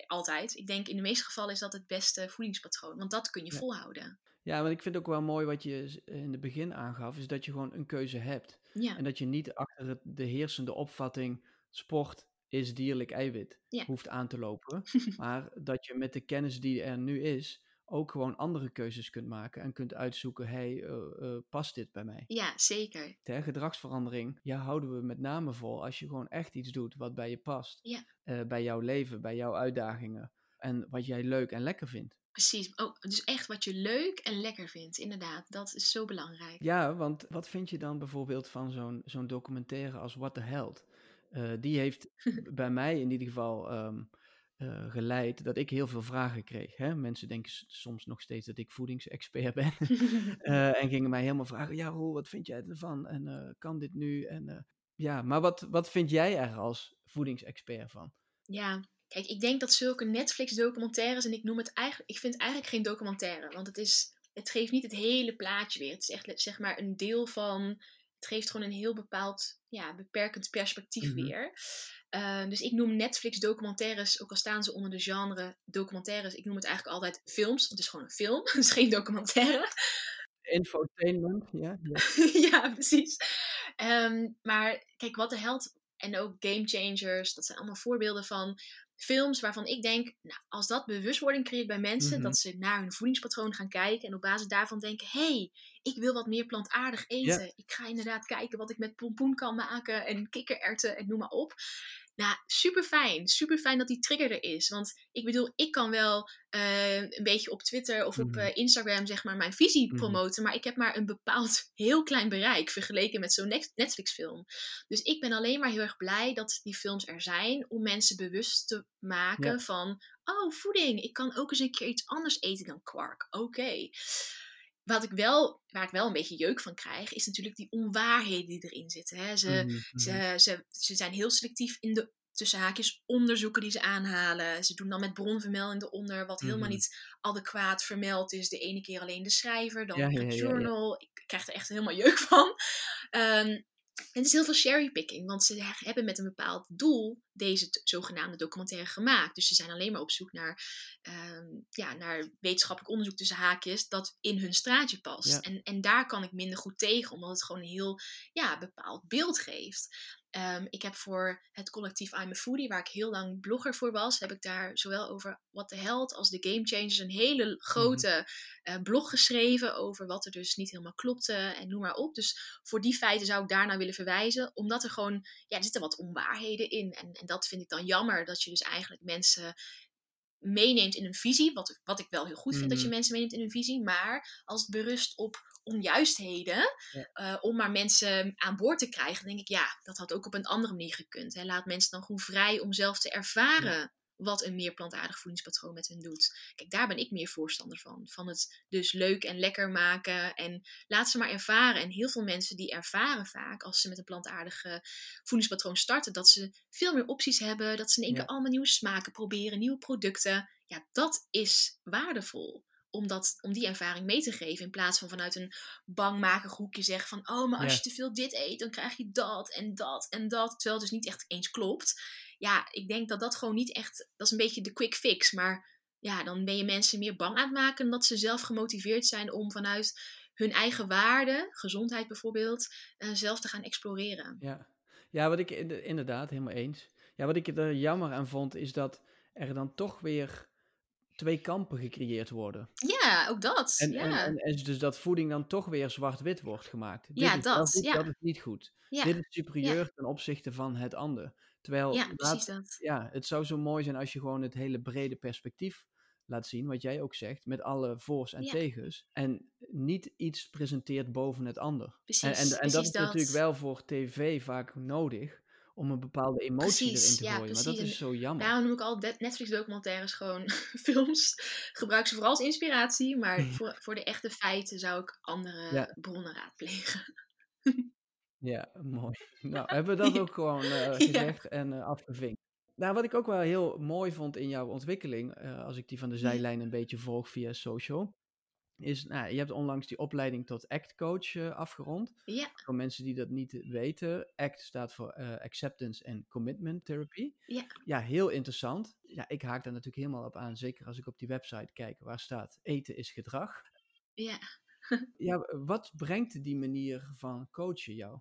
altijd. Ik denk in de meeste gevallen is dat het beste voedingspatroon. Want dat kun je Ja. volhouden. Ja, want ik vind ook wel mooi wat je z- in het begin aangaf, is dat je gewoon een keuze hebt. Ja, En dat je niet achter de heersende opvatting sport is dierlijk eiwit Ja. hoeft aan te lopen. <laughs> maar dat je met de kennis die er nu is, ook gewoon andere keuzes kunt maken en kunt uitzoeken, hey, eh, eh, past dit bij mij? ja zeker. Hè, gedragsverandering, ja, houden we met name vol als je gewoon echt iets doet wat bij je past. Ja. Eh, bij jouw leven, bij jouw uitdagingen. En wat jij leuk en lekker vindt. Precies. Oh, dus echt wat je leuk en lekker vindt. Inderdaad, dat is zo belangrijk. Ja, want wat vind je dan bijvoorbeeld van zo'n zo'n documentaire als What the Held? Die heeft <laughs> bij mij in ieder geval ehm, eh, geleid dat ik heel veel vragen kreeg. Hè? Mensen denken soms nog steeds dat ik voedingsexpert <laughs> ben. <laughs> Eh, en gingen mij helemaal vragen, ja Roel, wat vind jij ervan? En eh, kan dit nu? En, ja, maar wat, wat vind jij er als voedingsexpert van? Ja, kijk, ik denk dat zulke Netflix-documentaires, en ik noem het eigenlijk, ik vind het eigenlijk geen documentaire, want het is, het geeft niet het hele plaatje weer. Het is echt, zeg maar, een deel van, het geeft gewoon een heel bepaald, ja, beperkend perspectief Mhm. weer. Eh, dus ik noem Netflix-documentaires, ook al staan ze onder de genre documentaires, ik noem het eigenlijk altijd films, het is gewoon een film, <laughs> het is geen documentaire. Infotainment, ja. ja. <laughs> ja, precies. Ehm, maar kijk, wat de held en ook Game Changers, dat zijn allemaal voorbeelden van films waarvan ik denk, nou, als dat bewustwording creëert bij mensen, Mhm. dat ze naar hun voedingspatroon gaan kijken en op basis daarvan denken, hey, ik wil wat meer plantaardig eten. Ik ga inderdaad kijken wat ik met pompoen kan maken en kikkererwten en noem maar op. Nou, super fijn. Super fijn dat die trigger er is. Want ik bedoel, ik kan wel eh, een beetje op Twitter of op Mhm. eh, Instagram zeg maar mijn visie Mhm. promoten. Maar ik heb maar een bepaald <laughs> heel klein bereik vergeleken met zo'n Net- Netflix-film. Dus ik ben alleen maar heel erg blij dat die films er zijn om mensen bewust te maken Ja. van, oh, voeding. Ik kan ook eens een keer iets anders eten dan kwark. Oké. Wat ik wel, waar ik wel een beetje jeuk van krijg, is natuurlijk die onwaarheden die erin zitten. Hè. Ze, Mhm, mhm. ze, ze, ze zijn heel selectief in de tussen haakjes onderzoeken die ze aanhalen. Ze doen dan met bronvermelding eronder, wat helemaal Mhm. niet adequaat vermeld is. De ene keer alleen de schrijver, dan Ja, journal. Ik krijg er echt helemaal jeuk van. En het is heel veel cherrypicking, want ze hebben met een bepaald doel deze zogenaamde documentaire gemaakt. Dus ze zijn alleen maar op zoek naar, ehm, ja, naar wetenschappelijk onderzoek tussen haakjes dat in hun straatje past. Ja. En, en daar kan ik minder goed tegen, omdat het gewoon een heel ja, bepaald beeld geeft. Ehm, ik heb voor het collectief I'm a Foodie, waar ik heel lang blogger voor was, heb ik daar zowel over What the Health als de Game Changers een hele grote eh, blog geschreven over wat er dus niet helemaal klopte en noem maar op. Dus voor die feiten zou ik daarna willen verwijzen, omdat er gewoon, ja, er zitten wat onwaarheden in. En, en dat vind ik dan jammer, dat je dus eigenlijk mensen meeneemt in een visie, wat, wat ik wel heel goed vind dat je Mhm. mensen meeneemt in een visie, maar als het berust op onjuistheden, Ja. eh, om maar mensen aan boord te krijgen, denk ik, ja, dat had ook op een andere manier gekund. Hè. Laat mensen dan gewoon vrij om zelf te ervaren wat een meer plantaardig voedingspatroon met hen doet. Kijk, daar ben ik meer voorstander van. Van het dus leuk en lekker maken en laat ze maar ervaren. En heel veel mensen die ervaren vaak, als ze met een plantaardige voedingspatroon starten, dat ze veel meer opties hebben, dat ze in één Ja. keer allemaal nieuwe smaken proberen, nieuwe producten. Ja, dat is waardevol om, dat, om die ervaring mee te geven. In plaats van vanuit een bangmakig hoekje zeggen van... Oh, maar als Ja. je te veel dit eet, dan krijg je dat en dat en dat. Terwijl het dus niet echt eens klopt. Ja, ik denk dat dat gewoon niet echt... Dat is een beetje de quick fix. Maar ja, dan ben je mensen meer bang aan het maken... dat ze zelf gemotiveerd zijn om vanuit hun eigen waarde... gezondheid bijvoorbeeld, eh, zelf te gaan exploreren. Ja, ja wat ik in- inderdaad helemaal eens. Ja, wat ik er jammer aan vond, is dat er dan toch weer twee kampen gecreëerd worden. Ja, ook dat. En, ja. en, dus dat voeding dan toch weer zwart-wit wordt gemaakt. Ja, dit is wel dat, goed, ja. dat is niet goed. ja. Dit is superieur ten opzichte van het ander. Terwijl ja, laat- precies dat. ja, het zou zo mooi zijn als je gewoon het hele brede perspectief laat zien, wat jij ook zegt, met alle voor's en Ja. tegens. En niet iets presenteert boven het ander. Precies, En, en, en dat is natuurlijk wel voor tv vaak nodig om een bepaalde emotie Precies, erin te ja, gooien. Maar dat is zo jammer. Daarom noem ik al de- Netflix documentaires gewoon <laughs> films. Gebruik ze vooral als inspiratie, maar <laughs> voor, voor de echte feiten zou ik andere Ja. bronnen raadplegen. Ja, mooi. Nou, hebben we <laughs> dat ook gewoon eh, gezegd en eh, afgevinkt. Nou, wat ik ook wel heel mooi vond in jouw ontwikkeling, eh, als ik die van de zijlijn een beetje volg via social, is, nou, je hebt onlangs die opleiding tot ACT coach eh, afgerond. Ja, Voor mensen die dat niet weten, ACT staat voor eh, Acceptance and Commitment Therapy. Ja. ja, heel interessant. Ja, ik haak daar natuurlijk helemaal op aan, zeker als ik op die website kijk waar staat eten is gedrag. ja. <laughs> Ja, wat brengt die manier van coachen jou?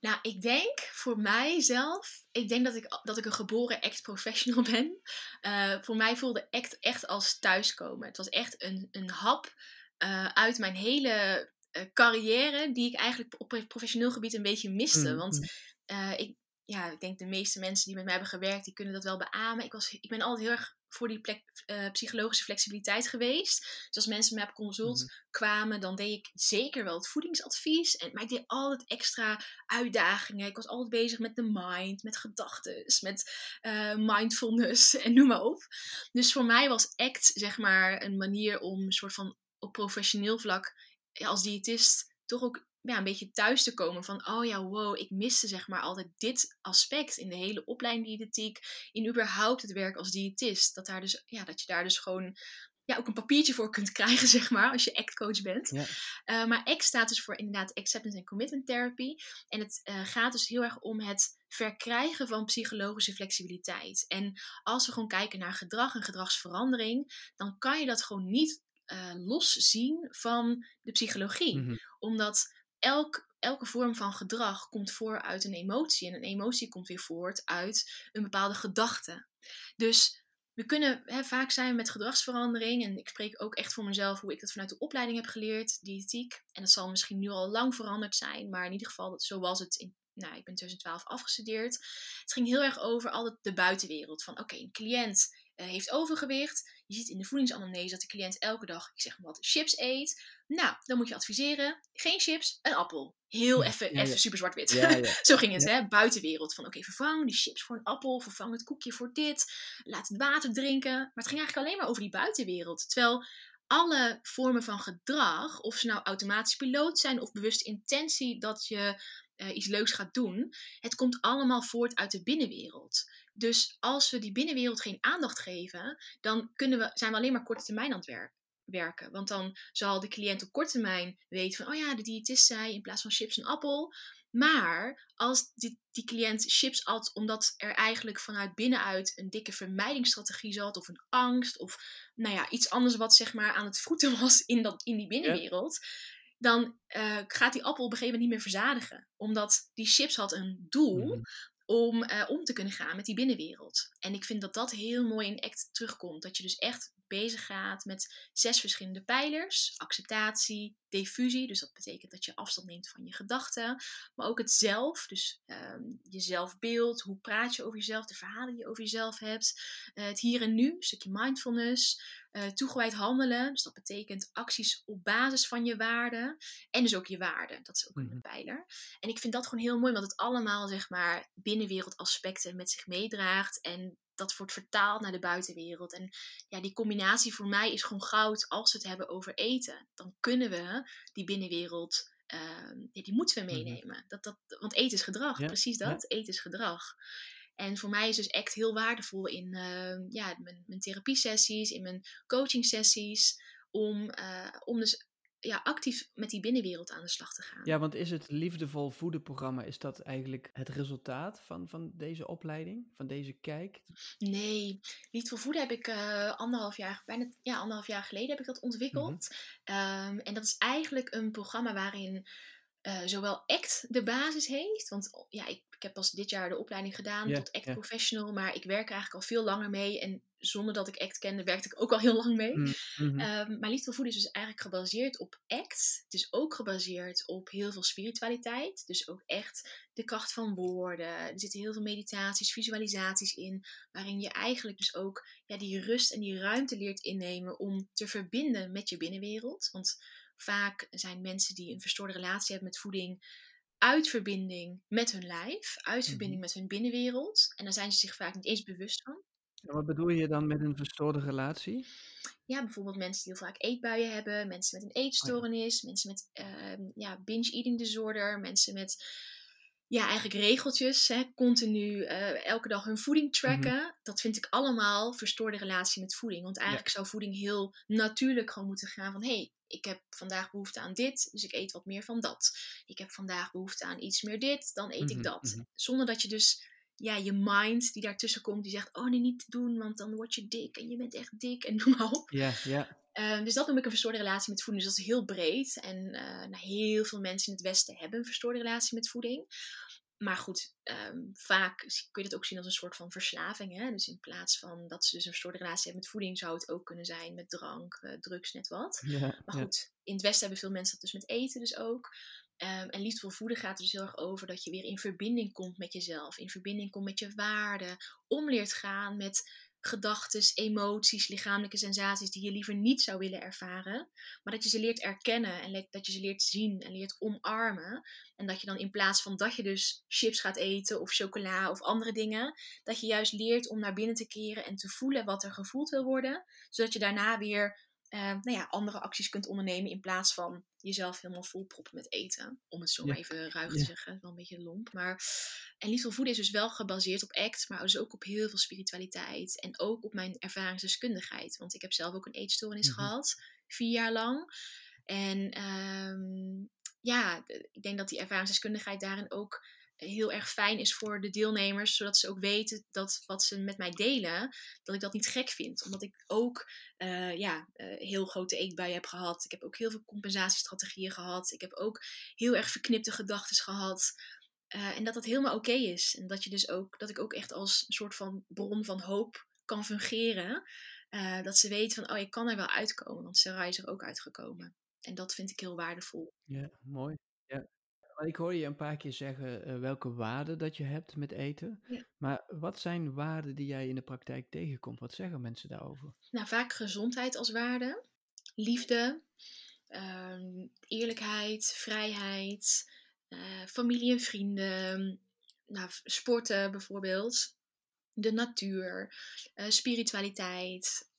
Nou, ik denk voor mijzelf, ik denk dat ik, dat ik een geboren act professional ben. Eh, voor mij voelde act echt als thuiskomen. Het was echt een, een hap eh, uit mijn hele eh, carrière, die ik eigenlijk op professioneel gebied een beetje miste. Mhm, Want mhm. eh, ik, ja, ik denk de meeste mensen die met mij hebben gewerkt, die kunnen dat wel beamen. Ik, was, ik ben altijd heel erg voor die plek, psychologische flexibiliteit geweest. Dus als mensen met mij op consult Mhm. kwamen, dan deed ik zeker wel het voedingsadvies. En, maar ik deed altijd extra uitdagingen. Ik was altijd bezig met de mind, met gedachten, met mindfulness <laughs> en noem maar op. Dus voor mij was ACT zeg maar een manier om een soort van op professioneel vlak ja, als diëtist toch ook ja, een beetje thuis te komen van, oh ja, wow, ik miste zeg maar altijd dit aspect in de hele opleiding diëtetiek, in überhaupt het werk als diëtist. Dat, daar dus, ja, dat je daar dus gewoon ja, ook een papiertje voor kunt <laughs> krijgen, zeg maar, als je ACT-coach bent. Ja. Eh, maar ACT staat dus voor inderdaad Acceptance and Commitment Therapy. En het eh, gaat dus heel erg om het verkrijgen van psychologische flexibiliteit. En als we gewoon kijken naar gedrag en gedragsverandering, dan kan je dat gewoon niet eh loszien van de psychologie. Mhm. Omdat elk, elke vorm van gedrag komt voor uit een emotie. En een emotie komt weer voort uit een bepaalde gedachte. Dus we kunnen, hè, vaak zijn met gedragsverandering. En ik spreek ook echt voor mezelf hoe ik dat vanuit de opleiding heb geleerd, diëtiek. En dat zal misschien nu al lang veranderd zijn. Maar in ieder geval, zo was het in nou, ik ben in 2012 afgestudeerd. Het ging heel erg over altijd de buitenwereld. Van oké, een cliënt eh, heeft overgewicht. Je ziet in de voedingsanamnese dat de cliënt elke dag, ik zeg maar wat, chips eet. Nou, dan moet je adviseren, geen chips, een appel. Heel even, Ja, ja. even super zwart-wit. Ja. <laughs> Zo ging het, hè? Buitenwereld. Van oké, vervang die chips voor een appel, vervang het koekje voor dit, laat het water drinken. Maar het ging eigenlijk alleen maar over die buitenwereld. Terwijl alle vormen van gedrag, of ze nou automatisch piloot zijn of bewuste intentie dat je eh, iets leuks gaat doen, het komt allemaal voort uit de binnenwereld. Dus als we die binnenwereld geen aandacht geven, dan kunnen we, zijn we alleen maar korte termijn aan het werk, werken. Want dan zal de cliënt op korte termijn weten van, oh ja, de diëtist zei in plaats van chips een appel. Maar als die, die cliënt chips at omdat er eigenlijk vanuit binnenuit een dikke vermijdingsstrategie zat, of een angst, of nou ja, iets anders wat zeg maar aan het voeten was in, dat, in die binnenwereld, dan eh, gaat die appel op een gegeven moment niet meer verzadigen. Omdat die chips had een doel Mhm. om eh, om te kunnen gaan met die binnenwereld. En ik vind dat dat heel mooi in ACT terugkomt. Dat je dus echt bezig gaat met zes verschillende pijlers. Acceptatie, diffusie, dus dat betekent dat je afstand neemt van je gedachten. Maar ook het zelf, dus ehm, je zelfbeeld, hoe praat je over jezelf, de verhalen die je over jezelf hebt. Eh, het hier en nu, een stukje mindfulness. Eh, toegewijd handelen, dus dat betekent acties op basis van je waarden. En dus ook je waarden, dat is ook Mhm. een pijler. En ik vind dat gewoon heel mooi, want het allemaal, zeg maar, binnenwereldaspecten met zich meedraagt. En dat wordt vertaald naar de buitenwereld. En ja, die combinatie voor mij is gewoon goud als we het hebben over eten. Dan kunnen we die binnenwereld, ehm, ja, die moeten we Mhm. meenemen. dat, dat, want eten is gedrag, Ja, precies dat. Eten is gedrag. En voor mij is dus echt heel waardevol in ehm, ja, mijn, mijn therapiesessies, in mijn coaching sessies. om, uh, om dus ja, actief met die binnenwereld aan de slag te gaan. Ja, want is het liefdevol voeden programma, is dat eigenlijk het resultaat van, van deze opleiding, van deze kijk? Nee, liefdevol voeden heb ik uh, anderhalf jaar, bijna ja, anderhalf jaar geleden heb ik dat ontwikkeld. Mm um, en dat is eigenlijk een programma waarin uh, zowel ACT de basis heeft. Want ja, ik, ik heb pas dit jaar de opleiding gedaan tot ACT Professional. Maar ik werk eigenlijk al veel langer mee. En zonder dat ik ACT kende, werkte ik ook al heel lang mee. Mm -hmm. um, maar Liefde Voeden is dus eigenlijk gebaseerd op ACT. Het is ook gebaseerd op heel veel spiritualiteit. Dus ook echt de kracht van woorden. Er zitten heel veel meditaties, visualisaties in. Waarin je eigenlijk dus ook ja, die rust en die ruimte leert innemen om te verbinden met je binnenwereld. Want Vaak zijn mensen die een verstoorde relatie hebben met voeding uit verbinding met hun lijf, uit mhm. verbinding met hun binnenwereld. En daar zijn ze zich vaak niet eens bewust van. En wat bedoel je dan met een verstoorde relatie? Ja, bijvoorbeeld mensen die heel vaak eetbuien hebben, mensen met een eetstoornis, mensen met uh, ja, binge-eating disorder, mensen met ja, eigenlijk regeltjes, hè, continu uh, elke dag hun voeding mhm. tracken. Dat vind ik allemaal verstoorde relatie met voeding. Want eigenlijk zou voeding heel natuurlijk gewoon moeten gaan van... hé, hey, ik heb vandaag behoefte aan dit, dus ik eet wat meer van dat. Ik heb vandaag behoefte aan iets meer dit, dan eet ik mhm, dat. Mhm. Zonder dat je dus ja, je mind die daartussen komt, die zegt: Oh nee, niet doen, want dan word je dik en je bent echt dik en <laughs> noem maar op. Ja, ja. Ehm, dus dat noem ik een verstoorde relatie met voeding. Dus dat is heel breed. En uh, nou, heel veel mensen in het Westen hebben een verstoorde relatie met voeding. Maar goed, ehm, vaak kun je het ook zien als een soort van verslaving. Hè? Dus in plaats van dat ze dus een verstoorde relatie hebben met voeding, zou het ook kunnen zijn met drank, uh, drugs, net wat. Ja, maar goed, in het Westen hebben veel mensen dat dus met eten dus ook. Um, en liefdevol voeden gaat er dus heel erg over dat je weer in verbinding komt met jezelf, in verbinding komt met je waarden, om leert gaan met gedachten, emoties, lichamelijke sensaties die je liever niet zou willen ervaren. Maar dat je ze leert erkennen en dat je ze leert zien en leert omarmen. En dat je dan in plaats van dat je dus chips gaat eten of chocola of andere dingen, dat je juist leert om naar binnen te keren en te voelen wat er gevoeld wil worden. Zodat je daarna weer uh, nou ja, andere acties kunt ondernemen in plaats van jezelf helemaal volproppen met eten. Om het zo maar even ruig te zeggen, wel een beetje lomp. Maar, en Liefde Voeden is dus wel gebaseerd op ACT, maar dus ook op heel veel spiritualiteit. En ook op mijn ervaringsdeskundigheid. Want ik heb zelf ook een eetstoornis mm gehad, vier jaar lang. En um, ja, ik denk dat die ervaringsdeskundigheid daarin ook heel erg fijn is voor de deelnemers, zodat ze ook weten dat wat ze met mij delen, dat ik dat niet gek vind. Omdat ik ook uh, ja, uh, heel grote eetbuien heb gehad. Ik heb ook heel veel compensatiestrategieën gehad. Ik heb ook heel erg verknipte gedachten gehad. Uh, en dat dat helemaal oké is. En dat, je dus ook, dat ik ook echt als een soort van bron van hoop kan fungeren. dat ze weten van, oh, ik kan er wel uitkomen. Want Sarah is er ook uitgekomen. En dat vind ik heel waardevol. Ja, mooi. Ik hoor je een paar keer zeggen uh, welke waarden dat je hebt met eten. Ja. Maar wat zijn waarden die jij in de praktijk tegenkomt? Wat zeggen mensen daarover? Nou, vaak gezondheid als waarde, liefde, uh, eerlijkheid, vrijheid, uh, familie en vrienden, nou, sporten bijvoorbeeld, de natuur, uh, spiritualiteit.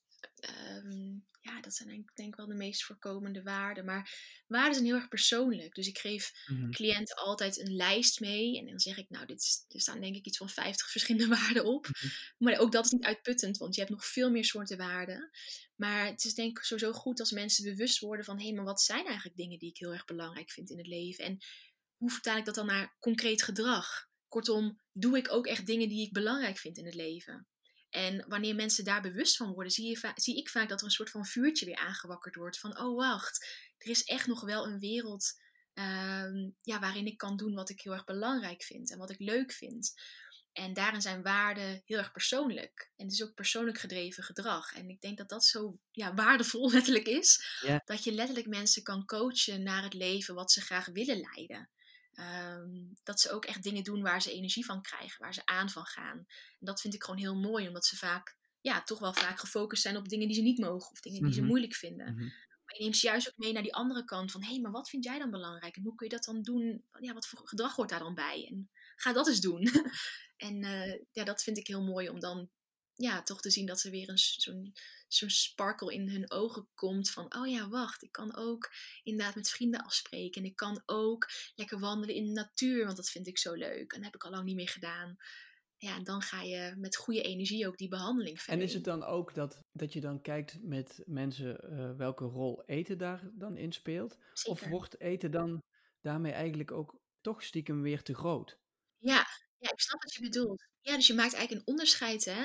Um, ja, dat zijn denk, denk ik wel de meest voorkomende waarden. Maar waarden zijn heel erg persoonlijk. Dus ik geef mm cliënten altijd een lijst mee. En dan zeg ik, nou, dit is, er staan denk ik iets van 50 verschillende <laughs> waarden op. Mhm. Maar ook dat is niet uitputtend, want je hebt nog veel meer soorten waarden. Maar het is denk ik sowieso goed als mensen bewust worden van... hé, hey, maar wat zijn eigenlijk dingen die ik heel erg belangrijk vind in het leven? En hoe vertaal ik dat dan naar concreet gedrag? Kortom, doe ik ook echt dingen die ik belangrijk vind in het leven? En wanneer mensen daar bewust van worden, zie, je zie ik vaak dat er een soort van vuurtje weer aangewakkerd wordt. Van, oh wacht, er is echt nog wel een wereld um, ja, waarin ik kan doen wat ik heel erg belangrijk vind en wat ik leuk vind. En daarin zijn waarden heel erg persoonlijk. En het is ook persoonlijk gedreven gedrag. En ik denk dat dat zo ja, waardevol <laughs> letterlijk is. Dat je letterlijk mensen kan coachen naar het leven wat ze graag willen leiden. Ehm, dat ze ook echt dingen doen waar ze energie van krijgen, waar ze aan van gaan. En dat vind ik gewoon heel mooi, omdat ze vaak, ja, toch wel vaak gefocust zijn op dingen die ze niet mogen of dingen die ze mhm. moeilijk vinden. Mhm. Maar je neemt ze juist ook mee naar die andere kant van, hé, hey, maar wat vind jij dan belangrijk? En hoe kun je dat dan doen? Ja, wat voor gedrag hoort daar dan bij? En ga dat eens doen. <laughs> en uh, ja, dat vind ik heel mooi om dan ja, toch te zien dat er weer zo'n zo'n sparkle in hun ogen komt van, oh ja, wacht, ik kan ook inderdaad met vrienden afspreken. En ik kan ook lekker wandelen in de natuur, want dat vind ik zo leuk. En dat heb ik al lang niet meer gedaan. ja, dan ga je met goede energie ook die behandeling verder. En is het dan ook dat, dat je dan kijkt met mensen uh, welke rol eten daar dan in speelt? Zeker. Of wordt eten dan daarmee eigenlijk ook toch stiekem weer te groot? Ja, ja, ik snap wat je bedoelt. Ja, dus je maakt eigenlijk een onderscheid, hè.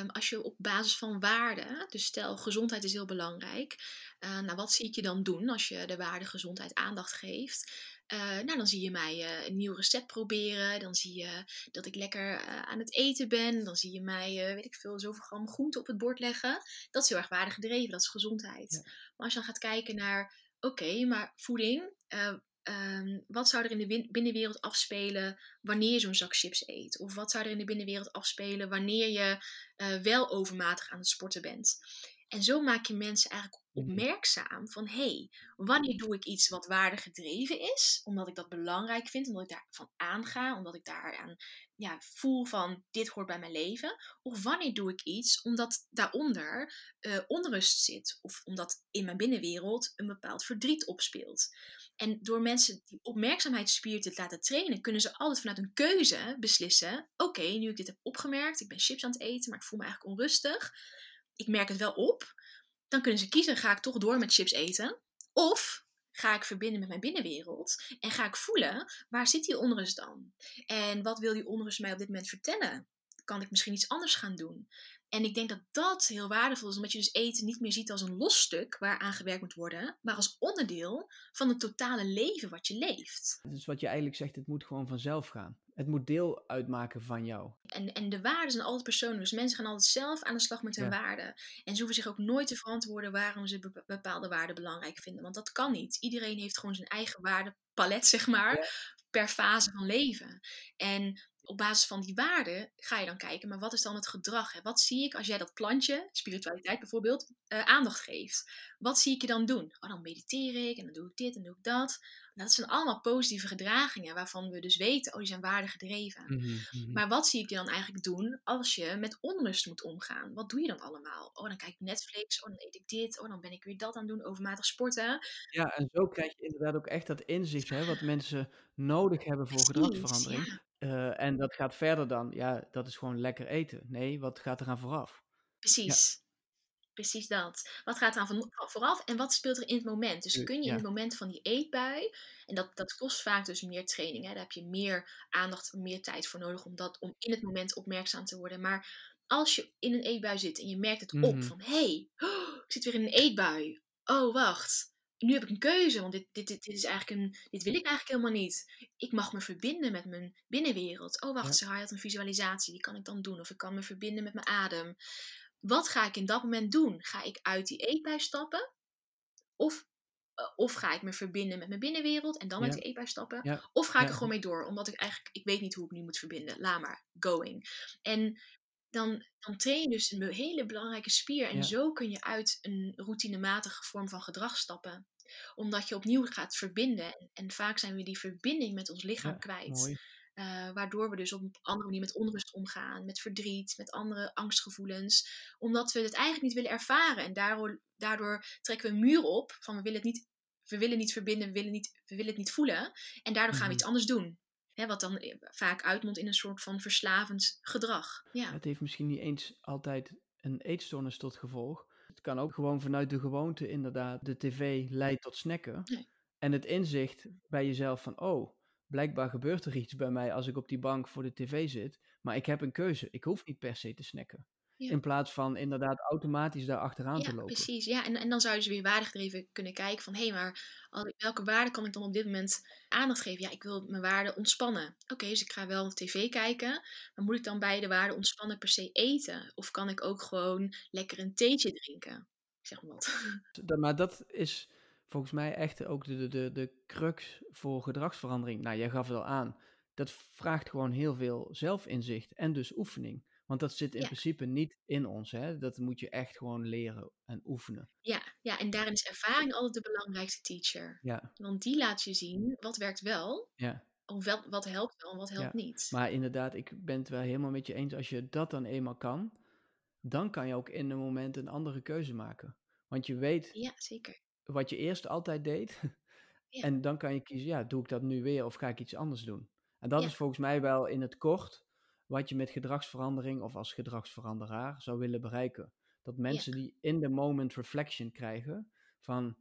Um, als je op basis van waarde, dus stel gezondheid is heel belangrijk. Uh, nou, wat zie ik je dan doen als je de waarde gezondheid aandacht geeft? Uh, nou, dan zie je mij uh, een nieuw recept proberen. Dan zie je dat ik lekker aan het eten ben. Dan zie je mij, weet ik veel, zoveel gram groente op het bord leggen. Dat is heel erg waardegedreven, dat is gezondheid. Ja. Maar als je dan gaat kijken naar, oké, maar voeding, Um, wat zou er in de binnenwereld afspelen wanneer je zo'n zak chips eet? Of wat zou er in de binnenwereld afspelen wanneer je uh, wel overmatig aan het sporten bent? En zo maak je mensen eigenlijk mhm. opmerkzaam van hé, hey, wanneer doe ik iets wat waardegedreven is, omdat ik dat belangrijk vind, omdat ik daarvan aanga, omdat ik daaraan ja, voel van dit hoort bij mijn leven. Of wanneer doe ik iets omdat daaronder uh, onrust zit, of omdat in mijn binnenwereld een bepaald verdriet opspeelt. En door mensen die opmerkzaamheidsspier te laten trainen, kunnen ze altijd vanuit een keuze beslissen: oké, nu ik dit heb opgemerkt, ik ben chips aan het eten, maar ik voel me eigenlijk onrustig. Ik merk het wel op. Dan kunnen ze kiezen: ga ik toch door met chips eten? Of ga ik verbinden met mijn binnenwereld en ga ik voelen waar zit die onrust dan? En wat wil die onrust mij op dit moment vertellen? Kan ik misschien iets anders gaan doen? En ik denk dat dat heel waardevol is, omdat je dus eten niet meer ziet als een los stuk waar aan gewerkt moet worden, maar als onderdeel van het totale leven wat je leeft. Dus wat je eigenlijk zegt, het moet gewoon vanzelf gaan. Het moet deel uitmaken van jou. En, en de waarden zijn altijd persoonlijk. Dus mensen gaan altijd zelf aan de slag met hun waarden. En ze hoeven zich ook nooit te verantwoorden waarom ze bepaalde waarden belangrijk vinden. Want dat kan niet. Iedereen heeft gewoon zijn eigen waardepalet, zeg maar, per fase van leven. En op basis van die waarden ga je dan kijken, maar wat is dan het gedrag? Hè? Wat zie ik als jij dat plantje, spiritualiteit bijvoorbeeld, uh, aandacht geeft? Wat zie ik je dan doen? Oh, dan mediteer ik en dan doe ik dit en doe ik dat. Dat zijn allemaal positieve gedragingen waarvan we dus weten, oh, die zijn waardegedreven. Mm Maar wat zie ik je dan eigenlijk doen als je met onrust moet omgaan? Wat doe je dan allemaal? Oh, dan kijk ik Netflix, oh, dan eet ik dit, oh, dan ben ik weer dat aan het doen, overmatig sporten. Ja, en zo krijg je inderdaad ook echt dat inzicht, hè, wat mensen nodig hebben voor gedragsverandering. Ja. Uh, en dat gaat verder dan, ja, dat is gewoon lekker eten. Nee, wat gaat er aan vooraf? Precies. Ja. Precies dat. Wat gaat er aan vooraf en wat speelt er in het moment? Dus kun je in het moment van die eetbui, en dat, dat kost vaak dus meer training, hè? daar heb je meer aandacht, meer tijd voor nodig om, dat, om in het moment opmerkzaam te worden. Maar als je in een eetbui zit en je merkt het op mhm. van hé, hey, oh, <gasps> ik zit weer in een eetbui. Oh, wacht nu heb ik een keuze, want dit, dit, dit, is eigenlijk een, dit wil ik eigenlijk helemaal niet. Ik mag me verbinden met mijn binnenwereld. Oh, wacht, ja. hij had een visualisatie, die kan ik dan doen. Of ik kan me verbinden met mijn adem. Wat ga ik in dat moment doen? Ga ik uit die eetbui stappen? Of, eh, of ga ik me verbinden met mijn binnenwereld en dan uit die eetbui stappen? Of ga ik er gewoon mee door? Omdat ik eigenlijk, ik weet niet hoe ik nu moet verbinden. Laat maar, going. En dan, dan train je dus een hele belangrijke spier. En zo kun je uit een routinematige vorm van gedrag stappen. Omdat je opnieuw gaat verbinden. En, vaak zijn we die verbinding met ons lichaam kwijt. Uh, waardoor we dus op een andere manier met onrust omgaan, met verdriet, met andere angstgevoelens. Omdat we het eigenlijk niet willen ervaren. En daardoor, daardoor trekken we een muur op van we willen het niet, we willen niet verbinden, we willen, niet, we willen het niet voelen. En daardoor gaan we mhm. iets anders doen. Hè, wat dan eh, vaak uitmondt in een soort van verslavend gedrag. Ja. Het heeft misschien niet eens altijd een eetstoornis tot gevolg. Het kan ook gewoon vanuit de gewoonte inderdaad, de tv leidt tot snacken. Nee. En het inzicht bij jezelf van, oh, blijkbaar gebeurt er iets bij mij als ik op die bank voor de tv zit. Maar ik heb een keuze. Ik hoef niet per se te snacken. In plaats van inderdaad automatisch daar achteraan te lopen. Precies, ja. En, en dan zou je dus weer waardegedreven kunnen kijken van... hé, hey, maar welke waarde kan ik dan op dit moment aandacht geven? Ja, ik wil mijn waarde ontspannen. Oké, dus ik ga wel tv kijken. Maar moet ik dan bij de waarde ontspannen per se eten? Of kan ik ook gewoon lekker een theetje drinken? Zeg maar wat. <laughs> Maar dat is volgens mij echt ook de, de, de, de crux voor gedragsverandering. Nou, jij gaf het al aan. Dat vraagt gewoon heel veel zelfinzicht en dus oefening. Want dat zit in principe niet in ons. Hè? Dat moet je echt gewoon leren en oefenen. Ja, ja, en daarin is ervaring altijd de belangrijkste teacher. Ja. Want die laat je zien wat werkt wel. Ja. Of wel, wat helpt wel en wat helpt ja. niet. Maar inderdaad, ik ben het wel helemaal met je eens. Als je dat dan eenmaal kan, dan kan je ook in een moment een andere keuze maken. Want je weet ja, zeker. wat je eerst altijd deed. Ja. En dan kan je kiezen, ja, doe ik dat nu weer of ga ik iets anders doen? En dat is volgens mij wel in het kort wat je met gedragsverandering of als gedragsveranderaar zou willen bereiken. Dat mensen die in the moment reflection krijgen van,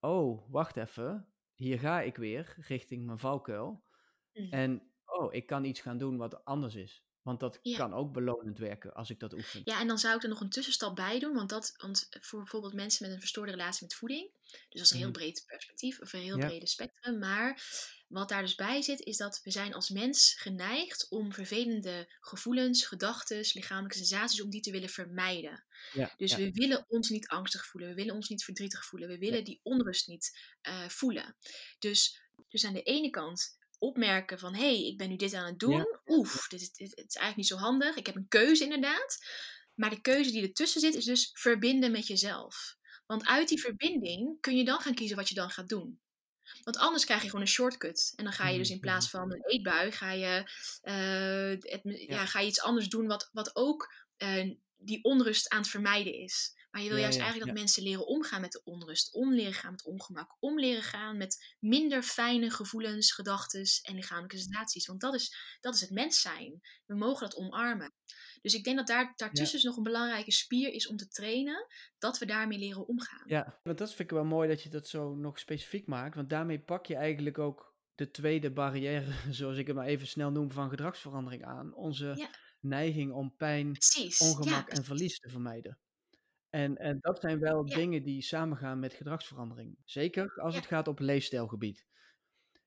oh, wacht even, hier ga ik weer richting mijn valkuil. Mhm. En, oh, ik kan iets gaan doen wat anders is. Want dat kan ook belonend werken als ik dat oefen. Ja, en dan zou ik er nog een tussenstap bij doen. Want, dat, want voor bijvoorbeeld mensen met een verstoorde relatie met voeding. Dus dat is een heel mhm. breed perspectief, of een heel ja. brede spectrum. Maar wat daar dus bij zit, is dat we zijn als mens geneigd om vervelende gevoelens, gedachten, lichamelijke sensaties, om die te willen vermijden. Ja, dus we willen ons niet angstig voelen, we willen ons niet verdrietig voelen, we willen die onrust niet uh, voelen. Dus, dus aan de ene kant opmerken van hé, hey, ik ben nu dit aan het doen. Oef, dit, dit, dit, is eigenlijk niet zo handig. Ik heb een keuze inderdaad. Maar de keuze die ertussen zit is dus verbinden met jezelf. Want uit die verbinding kun je dan gaan kiezen wat je dan gaat doen. Want anders krijg je gewoon een shortcut. En dan ga je dus in plaats mm-hmm. van een eetbui, ga je, uh, het, ja. ga je iets anders doen wat, wat ook uh, die onrust aan het vermijden is. Maar je wil juist eigenlijk dat mensen leren omgaan met de onrust, omleren gaan met ongemak, omleren gaan met minder fijne gevoelens, gedachten en lichamelijke sensaties. Want dat is, dat is het mens zijn. We mogen dat omarmen. Dus ik denk dat daar, daartussen dus nog een belangrijke spier is om te trainen, dat we daarmee leren omgaan. Ja, want dat vind ik wel mooi dat je dat zo nog specifiek maakt, want daarmee pak je eigenlijk ook de tweede barrière, <laughs> zoals ik het maar even snel noem, van gedragsverandering aan. Onze neiging om pijn, ongemak en verlies te vermijden. En, en dat zijn wel dingen die samengaan met gedragsverandering. Zeker als het gaat op leefstijlgebied.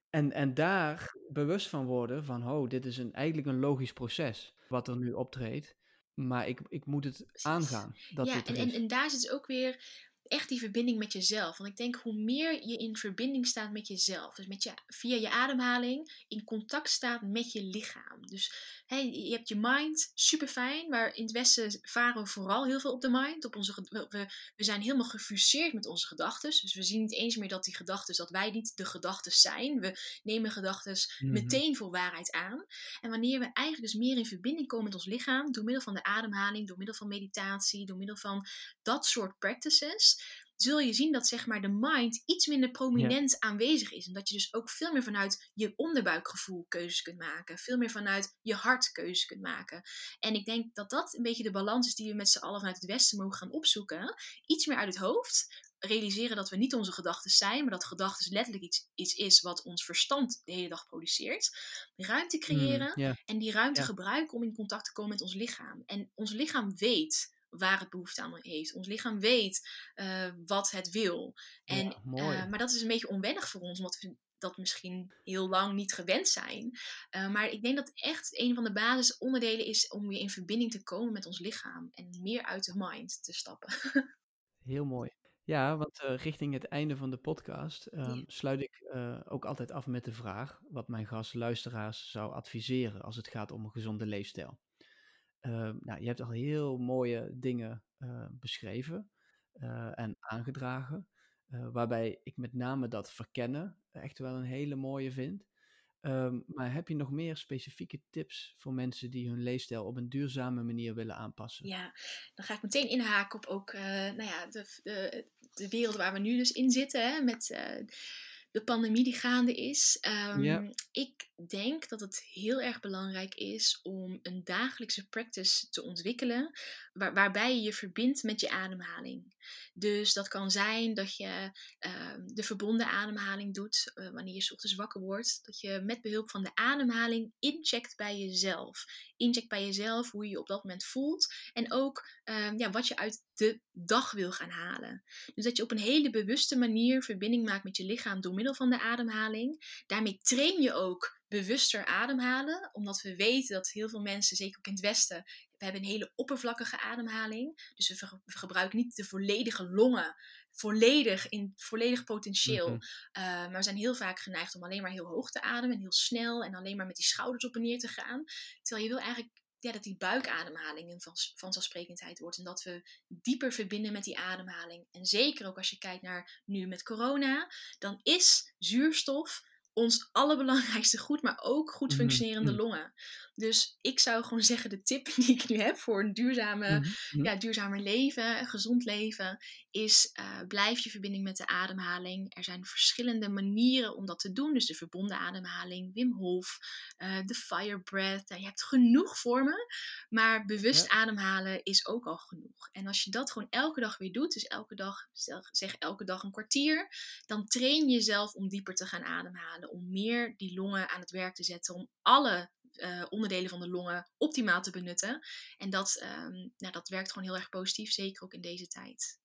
En, en daar bewust van worden van, oh, dit is een, eigenlijk een logisch proces wat er nu optreedt. Maar ik, ik moet het aangaan. Dat ja, dit en, en, en daar zit ook weer echt die verbinding met jezelf. Want ik denk hoe meer je in verbinding staat met jezelf, dus met je, via je ademhaling in contact staat met je lichaam. Dus hey, je hebt je mind, super fijn, maar in het Westen varen we vooral heel veel op de mind. Op onze, we, we zijn helemaal gefuseerd met onze gedachten. Dus we zien niet eens meer dat die gedachten, dat wij niet de gedachten zijn. We nemen gedachten mhm. meteen voor waarheid aan. En wanneer we eigenlijk dus meer in verbinding komen met ons lichaam, door middel van de ademhaling, door middel van meditatie, door middel van dat soort practices, zul je zien dat zeg maar de mind iets minder prominent aanwezig is. En dat je dus ook veel meer vanuit je onderbuikgevoel keuzes kunt maken. Veel meer vanuit je hart keuzes kunt maken. En ik denk dat dat een beetje de balans is die we met z'n allen vanuit het Westen mogen gaan opzoeken. Iets meer uit het hoofd. Realiseren dat we niet onze gedachten zijn, maar dat gedachten letterlijk iets, iets is wat ons verstand de hele dag produceert. Ruimte mm, creëren en die ruimte gebruiken om in contact te komen met ons lichaam. En ons lichaam weet waar het behoefte aan heeft. Ons lichaam weet uh, wat het wil. En, ja, uh, maar dat is een beetje onwennig voor ons, omdat we dat misschien heel lang niet gewend zijn. Uh, maar ik denk dat echt een van de basisonderdelen is om weer in verbinding te komen met ons lichaam en meer uit de mind te stappen. <laughs> heel mooi. Ja, want richting het einde van de podcast um, sluit ik ook altijd af met de vraag wat mijn gast luisteraars zou adviseren als het gaat om een gezonde leefstijl. Ehm, nou, je hebt al heel mooie dingen uh, beschreven uh, en aangedragen. Uh, waarbij ik met name dat verkennen echt wel een hele mooie vind. Um, maar heb je nog meer specifieke tips voor mensen die hun leefstijl op een duurzame manier willen aanpassen? Ja, dan ga ik meteen inhaken op ook nou ja, de, de, de wereld waar we nu dus in zitten. Hè, met de pandemie die gaande is. Um, Ik denk dat het heel erg belangrijk is om een dagelijkse practice te ontwikkelen, waar, waarbij je je verbindt met je ademhaling. Dus dat kan zijn dat je ehm, de verbonden ademhaling doet uh, wanneer je ochtends wakker wordt. Dat je met behulp van de ademhaling incheckt bij jezelf. Incheckt bij jezelf hoe je je op dat moment voelt. En ook um, ja, wat je uit de dag wil gaan halen. Dus dat je op een hele bewuste manier verbinding maakt met je lichaam door middel van de ademhaling. Daarmee train je ook bewuster ademhalen, omdat we weten dat heel veel mensen, zeker ook in het Westen, we hebben een hele oppervlakkige ademhaling. Dus we, gebruiken niet de volledige longen, volledig in volledig potentieel. Mhm. Eh, maar we zijn heel vaak geneigd om alleen maar heel hoog te ademen en heel snel en alleen maar met die schouders op en neer te gaan. Terwijl je wil eigenlijk ja, dat die buikademhaling een vanzelfsprekendheid wordt. En dat we dieper verbinden met die ademhaling. En zeker ook als je kijkt naar nu met corona, dan is zuurstof ons allerbelangrijkste goed, maar ook goed mhm, functionerende mhm. longen. Dus ik zou gewoon zeggen, de tip <laughs> die ik nu heb voor een duurzame, Mhm. ja, duurzamer leven, gezond leven, is uh, blijf je verbinding met de ademhaling. Er zijn verschillende manieren om dat te doen. Dus de verbonden ademhaling, Wim Hof, uh, de fire breath. Je hebt genoeg vormen, maar bewust ja. ademhalen is ook al genoeg. En als je dat gewoon elke dag weer doet, dus elke dag, zeg elke dag een kwartier, dan train je jezelf om dieper te gaan ademhalen, om meer die longen aan het werk te zetten, om alle uh, onderdelen van de longen optimaal te benutten. En dat, um, nou, dat werkt gewoon heel erg positief, zeker ook in deze tijd.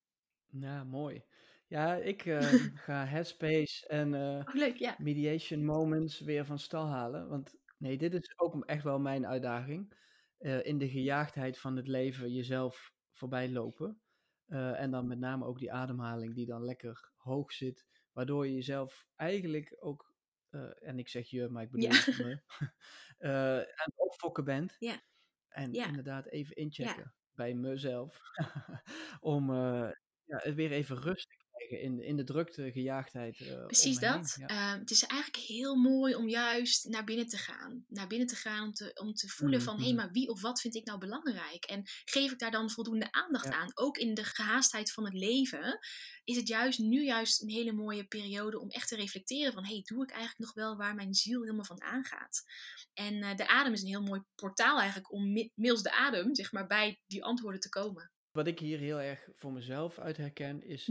Ja, mooi. Ja, ik uh, <laughs> ga Headspace en uh, oh, leuk, ja. Mediation Moments weer van stal halen. Want nee, dit is ook echt wel mijn uitdaging. Uh, in de gejaagdheid van het leven jezelf voorbij lopen. en dan met name ook die ademhaling die dan lekker hoog zit. Waardoor je jezelf eigenlijk ook, en ik zeg je, maar ik bedoel Ja. me, <laughs> aan het opfokken bent. Ja. En Ja. inderdaad even inchecken bij mezelf. <laughs> om eh, ja, het weer even rust te in, in de drukte, gejaagdheid. eh, Precies dat. Ja. Ehm, het is eigenlijk heel mooi om juist naar binnen te gaan. Naar binnen te gaan om te, om te voelen van... hé, hey, maar wie of wat vind ik nou belangrijk? En geef ik daar dan voldoende aandacht Ja. aan? Ook in de gehaastheid van het leven... is het juist nu juist een hele mooie periode... om echt te reflecteren van... hé, hey, doe ik eigenlijk nog wel waar mijn ziel helemaal van aangaat? En eh, de adem is een heel mooi portaal eigenlijk... om mi- middels de adem, zeg maar, bij die antwoorden te komen. Wat ik hier heel erg voor mezelf uit herken is,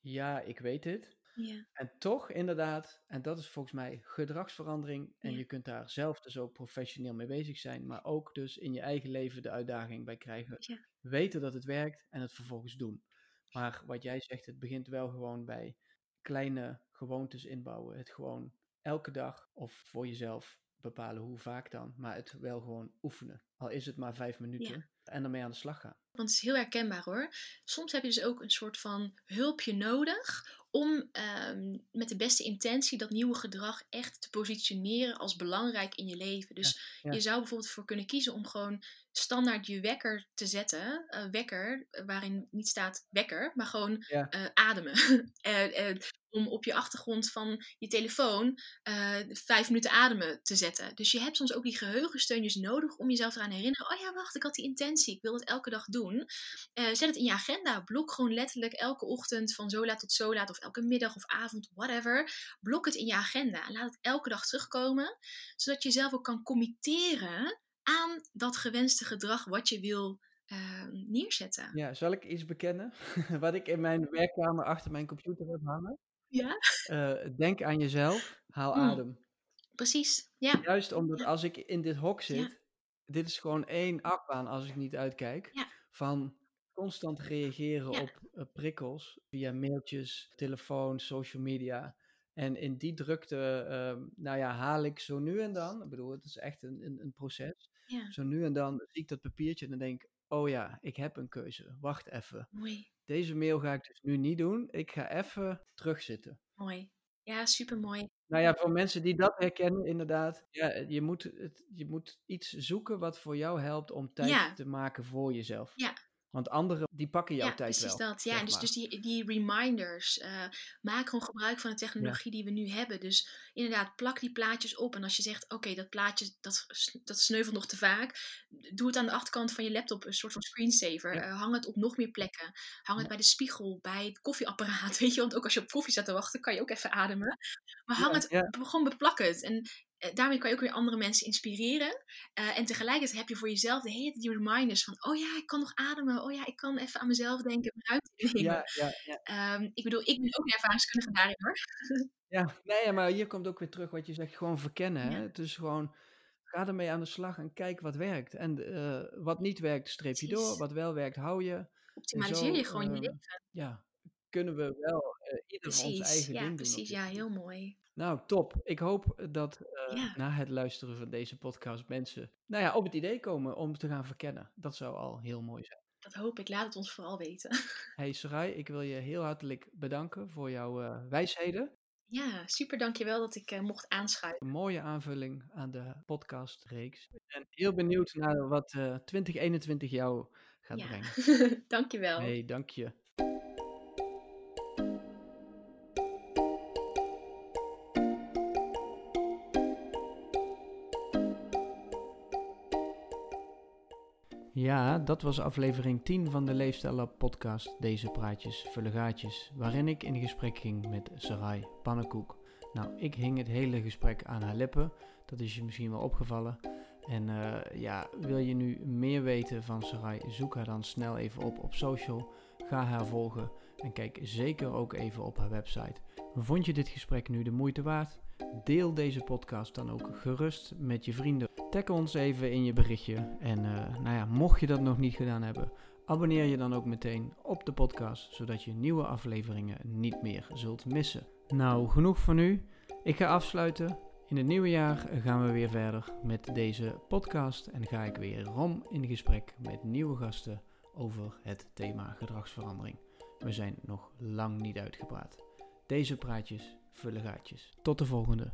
ja, ik weet dit. Ja. En toch inderdaad, en dat is volgens mij gedragsverandering. En Ja. je kunt daar zelf dus ook professioneel mee bezig zijn. Maar ook dus in je eigen leven de uitdaging bij krijgen. Ja. Weten dat het werkt en het vervolgens doen. Maar wat jij zegt, het begint wel gewoon bij kleine gewoontes inbouwen. Het gewoon elke dag of voor jezelf bepalen hoe vaak dan. Maar het wel gewoon oefenen. Al is het maar vijf minuten. En ermee aan de slag gaan. Want het is heel herkenbaar hoor. Soms heb je dus ook een soort van hulpje nodig om ehm, met de beste intentie dat nieuwe gedrag echt te positioneren als belangrijk in je leven. Dus ja. je zou bijvoorbeeld voor kunnen kiezen om gewoon standaard je wekker te zetten. Uh, wekker, waarin niet staat wekker, maar gewoon Ja. uh, ademen. uh, <laughs> om op je achtergrond van je telefoon vijf minuten ademen te zetten. Dus je hebt soms ook die geheugensteuntjes nodig om jezelf eraan te herinneren. Oh ja, wacht, ik had die intentie. Ik wil dat elke dag doen. Uh, zet het in je agenda. Blok gewoon letterlijk elke ochtend van zo laat tot zo laat. Of elke middag of avond, whatever. Blok het in je agenda. En laat het elke dag terugkomen. Zodat je zelf ook kan committeren aan dat gewenste gedrag wat je wil uh, neerzetten. Ja, zal ik iets bekennen? <laughs> wat ik in mijn werkkamer achter mijn computer heb hangen? Ja. Uh, denk aan jezelf, haal Mm. adem. Precies, ja. Juist omdat als ik in dit hok zit, Ja. dit is gewoon één achtbaan als ik niet uitkijk. Ja. Van constant <laughs> reageren Ja. op uh, prikkels via mailtjes, telefoon, social media. En in die drukte, uh, nou ja, haal ik zo nu en dan, ik bedoel, het is echt een, een, een proces. Ja. Zo nu en dan zie ik dat papiertje en dan denk ik, oh ja, ik heb een keuze. Wacht even. Mooi, Deze mail ga ik dus nu niet doen. Ik ga even terugzitten. mooi. Ja, super mooi. Nou ja, voor mensen die dat herkennen, inderdaad. Ja, je moet, het, je moet iets zoeken wat voor jou helpt om tijd Ja. te maken voor jezelf. Ja. Want anderen, die pakken jouw Ja, tijd precies wel. dat. Ja, dus, maar. dus die, die reminders. eh, maak gewoon gebruik van de technologie die we nu hebben. Dus inderdaad, plak die plaatjes op. En als je zegt, oké, dat plaatje dat, dat sneuvelt nog te vaak. Doe het aan de achterkant van je laptop, een soort van screensaver. Ja. Eh, hang het op nog meer plekken. Hang het bij de spiegel, bij het koffieapparaat. <laughs> Weet je, want ook als je op koffie staat te wachten, kan je ook even ademen. Maar hang het, gewoon beplak het. En daarmee kan je ook weer andere mensen inspireren. Eh, en tegelijkertijd heb je voor jezelf de hele tijd die reminders van... oh ja, ik kan nog ademen. Oh ja, ik kan even aan mezelf denken. Ruimte innemen. Ja, ja, ja. Ehm, ik bedoel, ik ben ook een ervaringskundige daarin hoor. ja. Nee, maar hier komt ook weer terug wat je zegt. Gewoon verkennen. Hè? Het is gewoon, ga ermee aan de slag en kijk wat werkt. En eh, wat niet werkt, streep je Precies. door. Wat wel werkt, hou je. Optimaliseer zo, je gewoon je ehm, leven. Ja, kunnen we wel eh ieder ons Precies. eigen Ja, ding doen. precies. dit Ja, heel mooi. Nou, top. Ik hoop dat eh, Ja. na het luisteren van deze podcast mensen nou ja, op het idee komen om te gaan verkennen. Dat zou al heel mooi zijn. Dat hoop ik. Laat het ons vooral weten. <laughs> Hey Sarai, ik wil je heel hartelijk bedanken voor jouw eh, wijsheden. Ja, super. Dankjewel dat ik eh, mocht aanschuiven. Een mooie aanvulling aan de podcastreeks. Ik ben heel benieuwd naar wat eh 2021 jou gaat Ja, brengen. <laughs> dankjewel. Hey, dank je. Dat was aflevering 10 van de Leefstijl Lab podcast Deze Praatjes Vullen Gaatjes, waarin ik in gesprek ging met Sarai Pannenkoek. Nou, ik hing het hele gesprek aan haar lippen, dat is je misschien wel opgevallen. En uh, ja, wil je nu meer weten van Sarai, zoek haar dan snel even op op social, ga haar volgen en kijk zeker ook even op haar website. Vond je dit gesprek nu de moeite waard? Deel deze podcast dan ook gerust met je vrienden. Tag ons even in je berichtje. En uh, nou ja, mocht je dat nog niet gedaan hebben, abonneer je dan ook meteen op de podcast, zodat je nieuwe afleveringen niet meer zult missen. Nou, genoeg voor nu. Ik ga afsluiten. In het nieuwe jaar gaan we weer verder met deze podcast en ga ik weer rom in gesprek met nieuwe gasten over het thema gedragsverandering. We zijn nog lang niet uitgepraat. Deze praatjes vullen gaatjes. Tot de volgende.